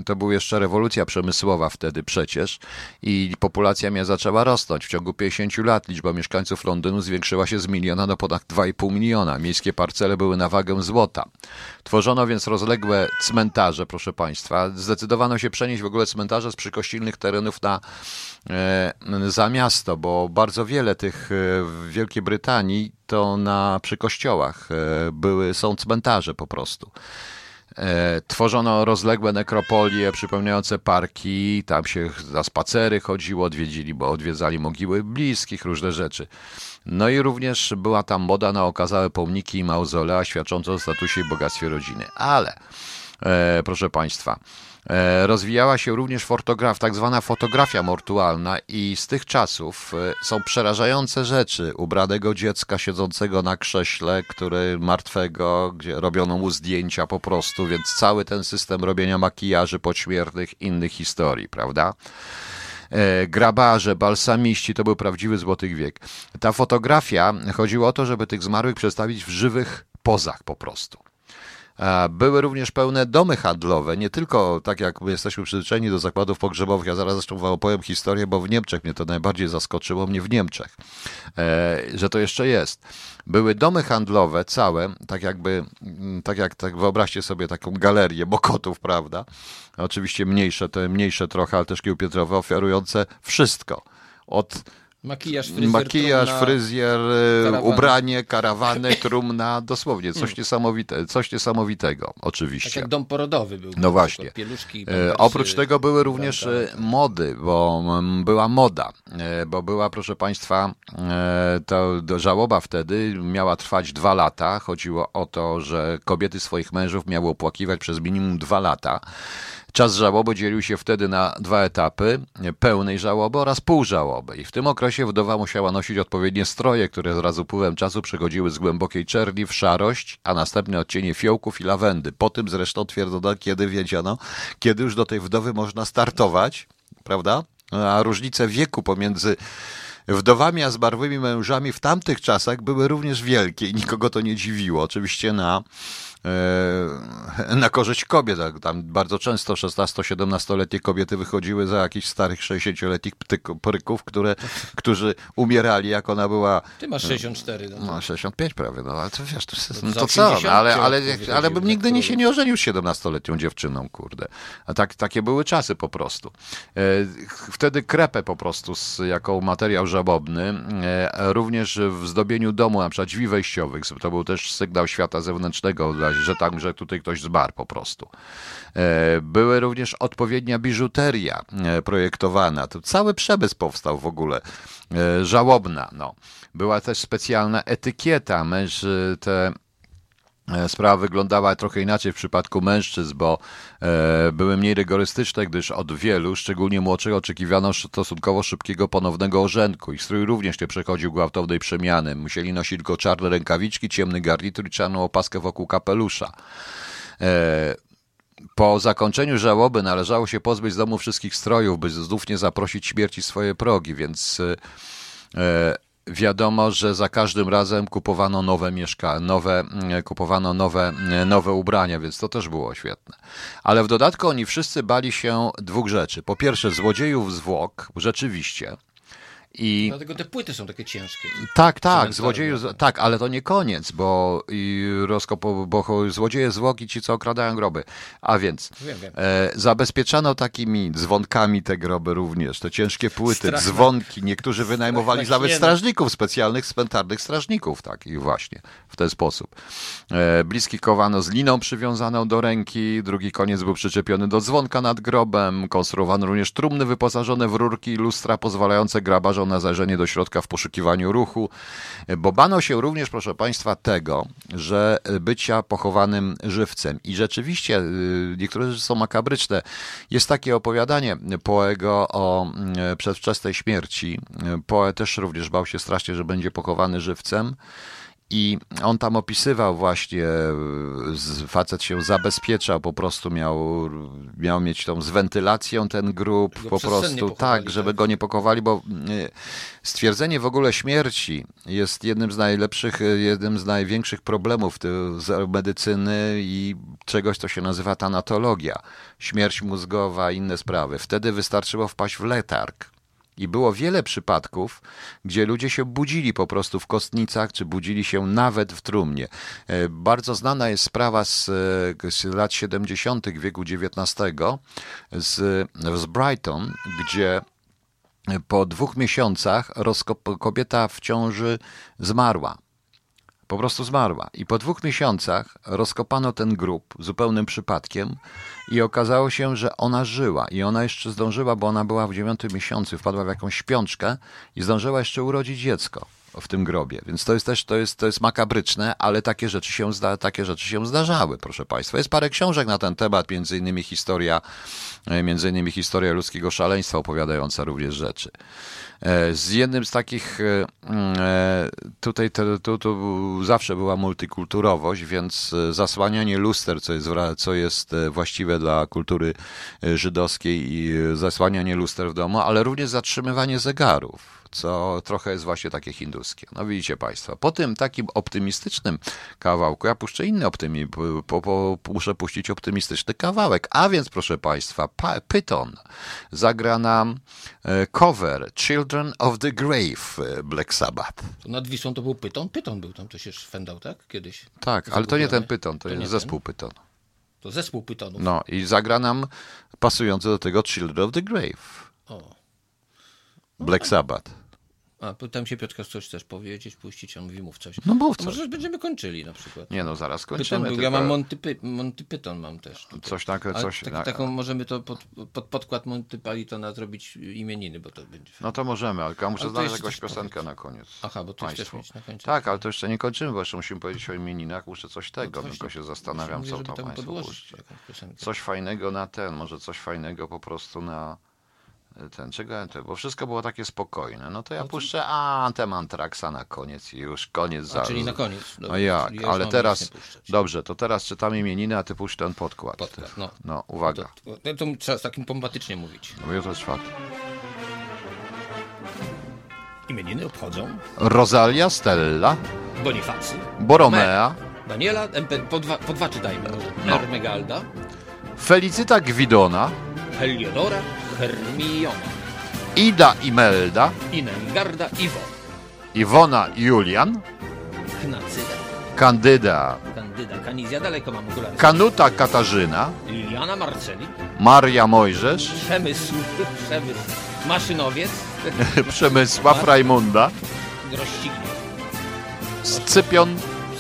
y, to była jeszcze rewolucja przemysłowa wtedy przecież i populacja miała zaczęła rosnąć. W ciągu 50 lat liczba mieszkańców Londynu zwiększyła się z miliona do ponad 2,5 miliona. Miejskie parcele były na wagę złota. Tworzono więc rozległe cmentarze, proszę Państwa. Zdecydowano się przenieść w ogóle cmentarze z przykościelnych terenów na, e, za miasto, bo bardzo wiele tych e, w Wielkiej Brytanii to na przy kościołach e, były, są cmentarze po prostu. E, Tworzono rozległe nekropolie przypominające parki, tam się na spacery chodziło, odwiedzili, bo odwiedzali mogiły bliskich, różne rzeczy. No i również była tam moda na okazałe pomniki i mauzolea świadczące o statusie i bogactwie rodziny. Ale, e, proszę Państwa, rozwijała się również fotograf, tak zwana fotografia mortualna i z tych czasów e, są przerażające rzeczy ubranego dziecka siedzącego na krześle, który martwego, gdzie robiono mu zdjęcia po prostu, więc cały ten system robienia makijaży podśmiertnych, innych historii, prawda? e, grabarze, balsamiści, to był prawdziwy złoty wiek. Ta fotografia, chodziło o to, żeby tych zmarłych przedstawić w żywych pozach po prostu. Były również pełne domy handlowe, nie tylko tak jak my jesteśmy przyzwyczajeni do zakładów pogrzebowych. Ja zaraz zresztą wam opowiem historię, bo w Niemczech mnie to najbardziej zaskoczyło, mnie w Niemczech, e, że to jeszcze jest. Były domy handlowe całe, tak jakby, mm, tak jak tak wyobraźcie sobie taką galerię Mokotów, prawda? Oczywiście mniejsze, te mniejsze trochę, ale też kiełpietrowe, oferujące wszystko. Od Makijaż, fryzjer, Makijaż, trumna, fryzjer, e, karawany. ubranie, karawany, [laughs] trumna, dosłownie coś, niesamowite, coś niesamowitego, Tak oczywiście. jak dom porodowy był. No właśnie. Pieluszki, E, pampersy, oprócz tego były również e, mody, bo mm, była moda, bo była, proszę Państwa, to żałoba wtedy miała trwać dwa lata. Chodziło o to, że kobiety swoich mężów miały opłakiwać przez minimum dwa lata. Czas żałoby dzielił się wtedy na dwa etapy, pełnej żałoby oraz pół żałoby. I w tym okresie wdowa musiała nosić odpowiednie stroje, które wraz z upływem czasu przechodziły z głębokiej czerni w szarość, a następnie odcienie fiołków i lawendy. Po tym zresztą twierdzono, kiedy wiedziano, kiedy już do tej wdowy można startować, prawda? A różnice wieku pomiędzy wdowami, a zmarłymi mężami w tamtych czasach były również wielkie i nikogo to nie dziwiło. Oczywiście na na korzyść kobiet. Tam bardzo często 16-17-letnie kobiety wychodziły za jakichś starych 60-letnich pryków, które, którzy umierali, jak ona była... Ty masz 64. No, no 65 prawie, no ale to wiesz, to, no, to co? No, ale, ale, ale bym nigdy nie się nie ożenił z 17-letnią dziewczyną, kurde. A tak, takie były czasy po prostu. E, wtedy krepę po prostu z, jako materiał żabobny, e, również w zdobieniu domu, na przykład drzwi wejściowych, to był też sygnał świata zewnętrznego dla że tam, że tutaj ktoś zmarł po prostu. E, były również odpowiednia biżuteria e, projektowana. To cały przemysł powstał w ogóle. E, żałobna. No. Była też specjalna etykieta. Męż, te Sprawa wyglądała trochę inaczej w przypadku mężczyzn, bo e, były mniej rygorystyczne, gdyż od wielu, szczególnie młodszych, oczekiwano stosunkowo szybkiego ponownego orzędku. Ich strój również nie przechodził gwałtownej przemiany. Musieli nosić tylko czarne rękawiczki, ciemny garnitur i czarną opaskę wokół kapelusza. E, po zakończeniu żałoby należało się pozbyć z domu wszystkich strojów, by znów nie zaprosić śmierci swoje progi, więc e, wiadomo, że za każdym razem kupowano nowe mieszkania, nowe, mm, kupowano nowe, mm, nowe ubrania, więc to też było świetne. Ale w dodatku oni wszyscy bali się dwóch rzeczy. Po pierwsze, złodziejów zwłok, rzeczywiście. I... Dlatego te płyty są takie ciężkie. Tak, tak, złodzieju, tak, ale to nie koniec, bo, i rozkopo, bo złodzieje zwłoki ci, co okradają groby. A więc wiem, wiem. E, zabezpieczano takimi dzwonkami te groby również, te ciężkie płyty, Strach dzwonki. Niektórzy wynajmowali nawet strażników, specjalnych cmentarnych strażników, tak i właśnie w ten sposób. E, bliski kowano z liną przywiązaną do ręki, drugi koniec był przyczepiony do dzwonka nad grobem, konstruowano również trumny wyposażone w rurki i lustra pozwalające grabarzom na zajrzenie do środka w poszukiwaniu ruchu, bo bano się również, proszę Państwa, tego, że bycia pochowanym żywcem. I rzeczywiście, y, niektóre rzeczy są makabryczne. Jest takie opowiadanie Poego o y, przedwczesnej śmierci. Poe też również bał się strasznie, że będzie pochowany żywcem. I on tam opisywał właśnie, facet się zabezpieczał, po prostu miał, miał mieć tą z wentylacją ten grób, po prostu tak, żeby tak? go nie pokowali, bo y, stwierdzenie w ogóle śmierci jest jednym z najlepszych, jednym z największych problemów medycyny i czegoś, co się nazywa tanatologia. Śmierć mózgowa, inne sprawy. Wtedy wystarczyło wpaść w letarg i było wiele przypadków, gdzie ludzie się budzili po prostu w kostnicach, czy budzili się nawet w trumnie. E, bardzo znana jest sprawa z, e, z lat 70. wieku XIX z, z Brighton, gdzie po dwóch miesiącach kobieta w ciąży zmarła. Po prostu zmarła. I po dwóch miesiącach rozkopano ten grób zupełnym przypadkiem i okazało się, że ona żyła. I ona jeszcze zdążyła, bo ona była w dziewiątym miesiącu, wpadła w jakąś śpiączkę i zdążyła jeszcze urodzić dziecko w tym grobie. Więc to jest też to jest, to jest makabryczne, ale takie rzeczy, się zda, takie rzeczy się zdarzały, proszę Państwa. Jest parę książek na ten temat, między innymi historia, między innymi historia ludzkiego szaleństwa, opowiadająca również rzeczy. E, z jednym z takich, e, e, tutaj tu, tu zawsze była multikulturowość, więc zasłanianie luster, co jest, co jest właściwe dla kultury żydowskiej i zasłanianie luster w domu, ale również zatrzymywanie zegarów co trochę jest właśnie takie hinduskie. No widzicie Państwo, po tym takim optymistycznym kawałku, ja puszczę inny optymizm, po, po, muszę puścić optymistyczny kawałek, a więc proszę Państwa, Python zagra nam e, cover Children of the Grave e, Black Sabbath. To nad Wisłą to był Python? Python był tam, to się szwendał, tak? Kiedyś. Tak, ale to nie ten Python, to, to jest zespół ten? Python. To zespół Pythonów. No i zagra nam pasujący do tego Children of the Grave. O. Black Sabbath. A, tam się Piotrka coś też powiedzieć, puścić, on mówi, mów coś. No mów coś. Może będziemy kończyli na przykład. Nie no, zaraz kończymy. Pyton, tylko... Ja mam Monty, Py Monty Python mam też. Tutaj. Coś takie, coś... Tak, taką możemy to pod, pod podkład Monty Pythona zrobić imieniny, bo to będzie... No to możemy, ale ja muszę ale znaleźć jakąś piosenkę na koniec. Aha, bo Państwu. chcesz mieć na końcu. Tak, ale to jeszcze nie kończymy, bo jeszcze musimy powiedzieć o imieninach, muszę coś tego, no tylko się zastanawiam, co to Państwo Coś fajnego na ten, może coś fajnego po prostu na ten, czego bo wszystko było takie spokojne. No to ja puszczę Antemantraxa na koniec i już koniec. za... czyli na koniec. Dobra, no jak, ja ale teraz, dobrze, to teraz czytam imieniny, a ty puść ten podkład. Podkład, no. No, uwaga. No to, to, to trzeba takim pombatycznie mówić. No jutro czwarty. Imieniny obchodzą Rosalia, Stella, Bonifacy, Boromea, Daniela, MP, po, dwa, po dwa czytajmy. No. Ermegalda, Felicita Gwidona, Heliodora, Hermiona, Ida Imelda, Inengarda, Iwo, Iwona Julian, Knacyda, Kandyda, Kandyda, Kanizja, daleko mam okulary. Kanuta Katarzyna, Liliana Marceli, Maria Mojżesz, Przemysł, [laughs] Przemysł, Maszynowiec, [laughs] Przemysław Rajmunda, Roścignie, Scypion.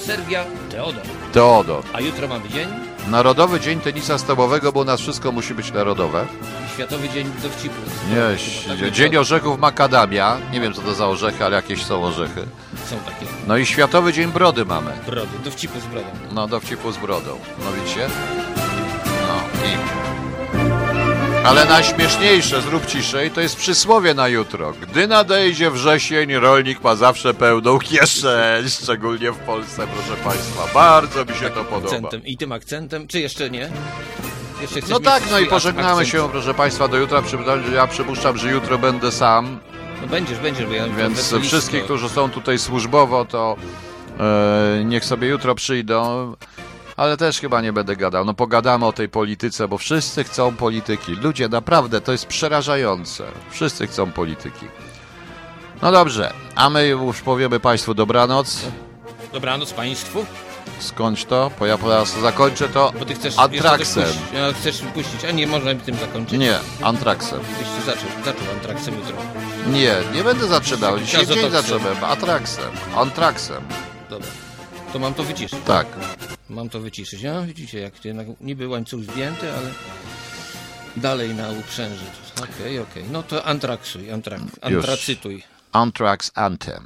Sergia, Teodor. Teodor. A jutro mamy dzień, Narodowy Dzień Tenisa Stołowego, bo u nas wszystko musi być narodowe. Światowy Dzień Dowcipu. Nie, Tak, Dzień to- Orzechów Macadamia. Nie wiem co to za orzechy, ale jakieś są orzechy. Są takie No i Światowy Dzień Brody mamy. brody, dowcipu z brodą. No, dowcipu z brodą. No widzicie? No i... Ale najśmieszniejsze, zrób ciszej, to jest przysłowie na jutro. Gdy nadejdzie wrzesień, rolnik ma zawsze pełną kieszeń, szczególnie w Polsce, proszę Państwa. Bardzo mi się to podoba. Akcentem. I tym akcentem, czy jeszcze nie? No tak, no i pożegnamy się, proszę Państwa, do jutra. Ja przypuszczam, że jutro będę sam, No będziesz, będziesz, bo ja więc wszystkich, którzy są tutaj służbowo, to e, niech sobie jutro przyjdą. Ale też chyba nie będę gadał. No pogadamy o tej polityce, bo wszyscy chcą polityki. Ludzie, naprawdę, to jest przerażające. Wszyscy chcą polityki. No dobrze, a my już powiemy Państwu dobranoc. Dobranoc Państwu, Skądś to? Bo ja teraz zakończę to bo Ty chcesz antraksem. puścić. Ja, chcesz puścić, a nie można tym zakończyć. Nie, antraksem. Byś zaczął, zaczął antraksem jutro. Nie, nie będę zaczynał. Dzisiaj dzień zacząłem. Atraksem. Antraksem. Dobra. To mam to wyciszyć. Tak. Mam to wyciszyć. No widzicie, jak jednak niby łańcuch zdjęty, ale dalej na uprzęży. Okej, okej. No to antraksuj, antrak, antracytuj. Anthrax Anthem.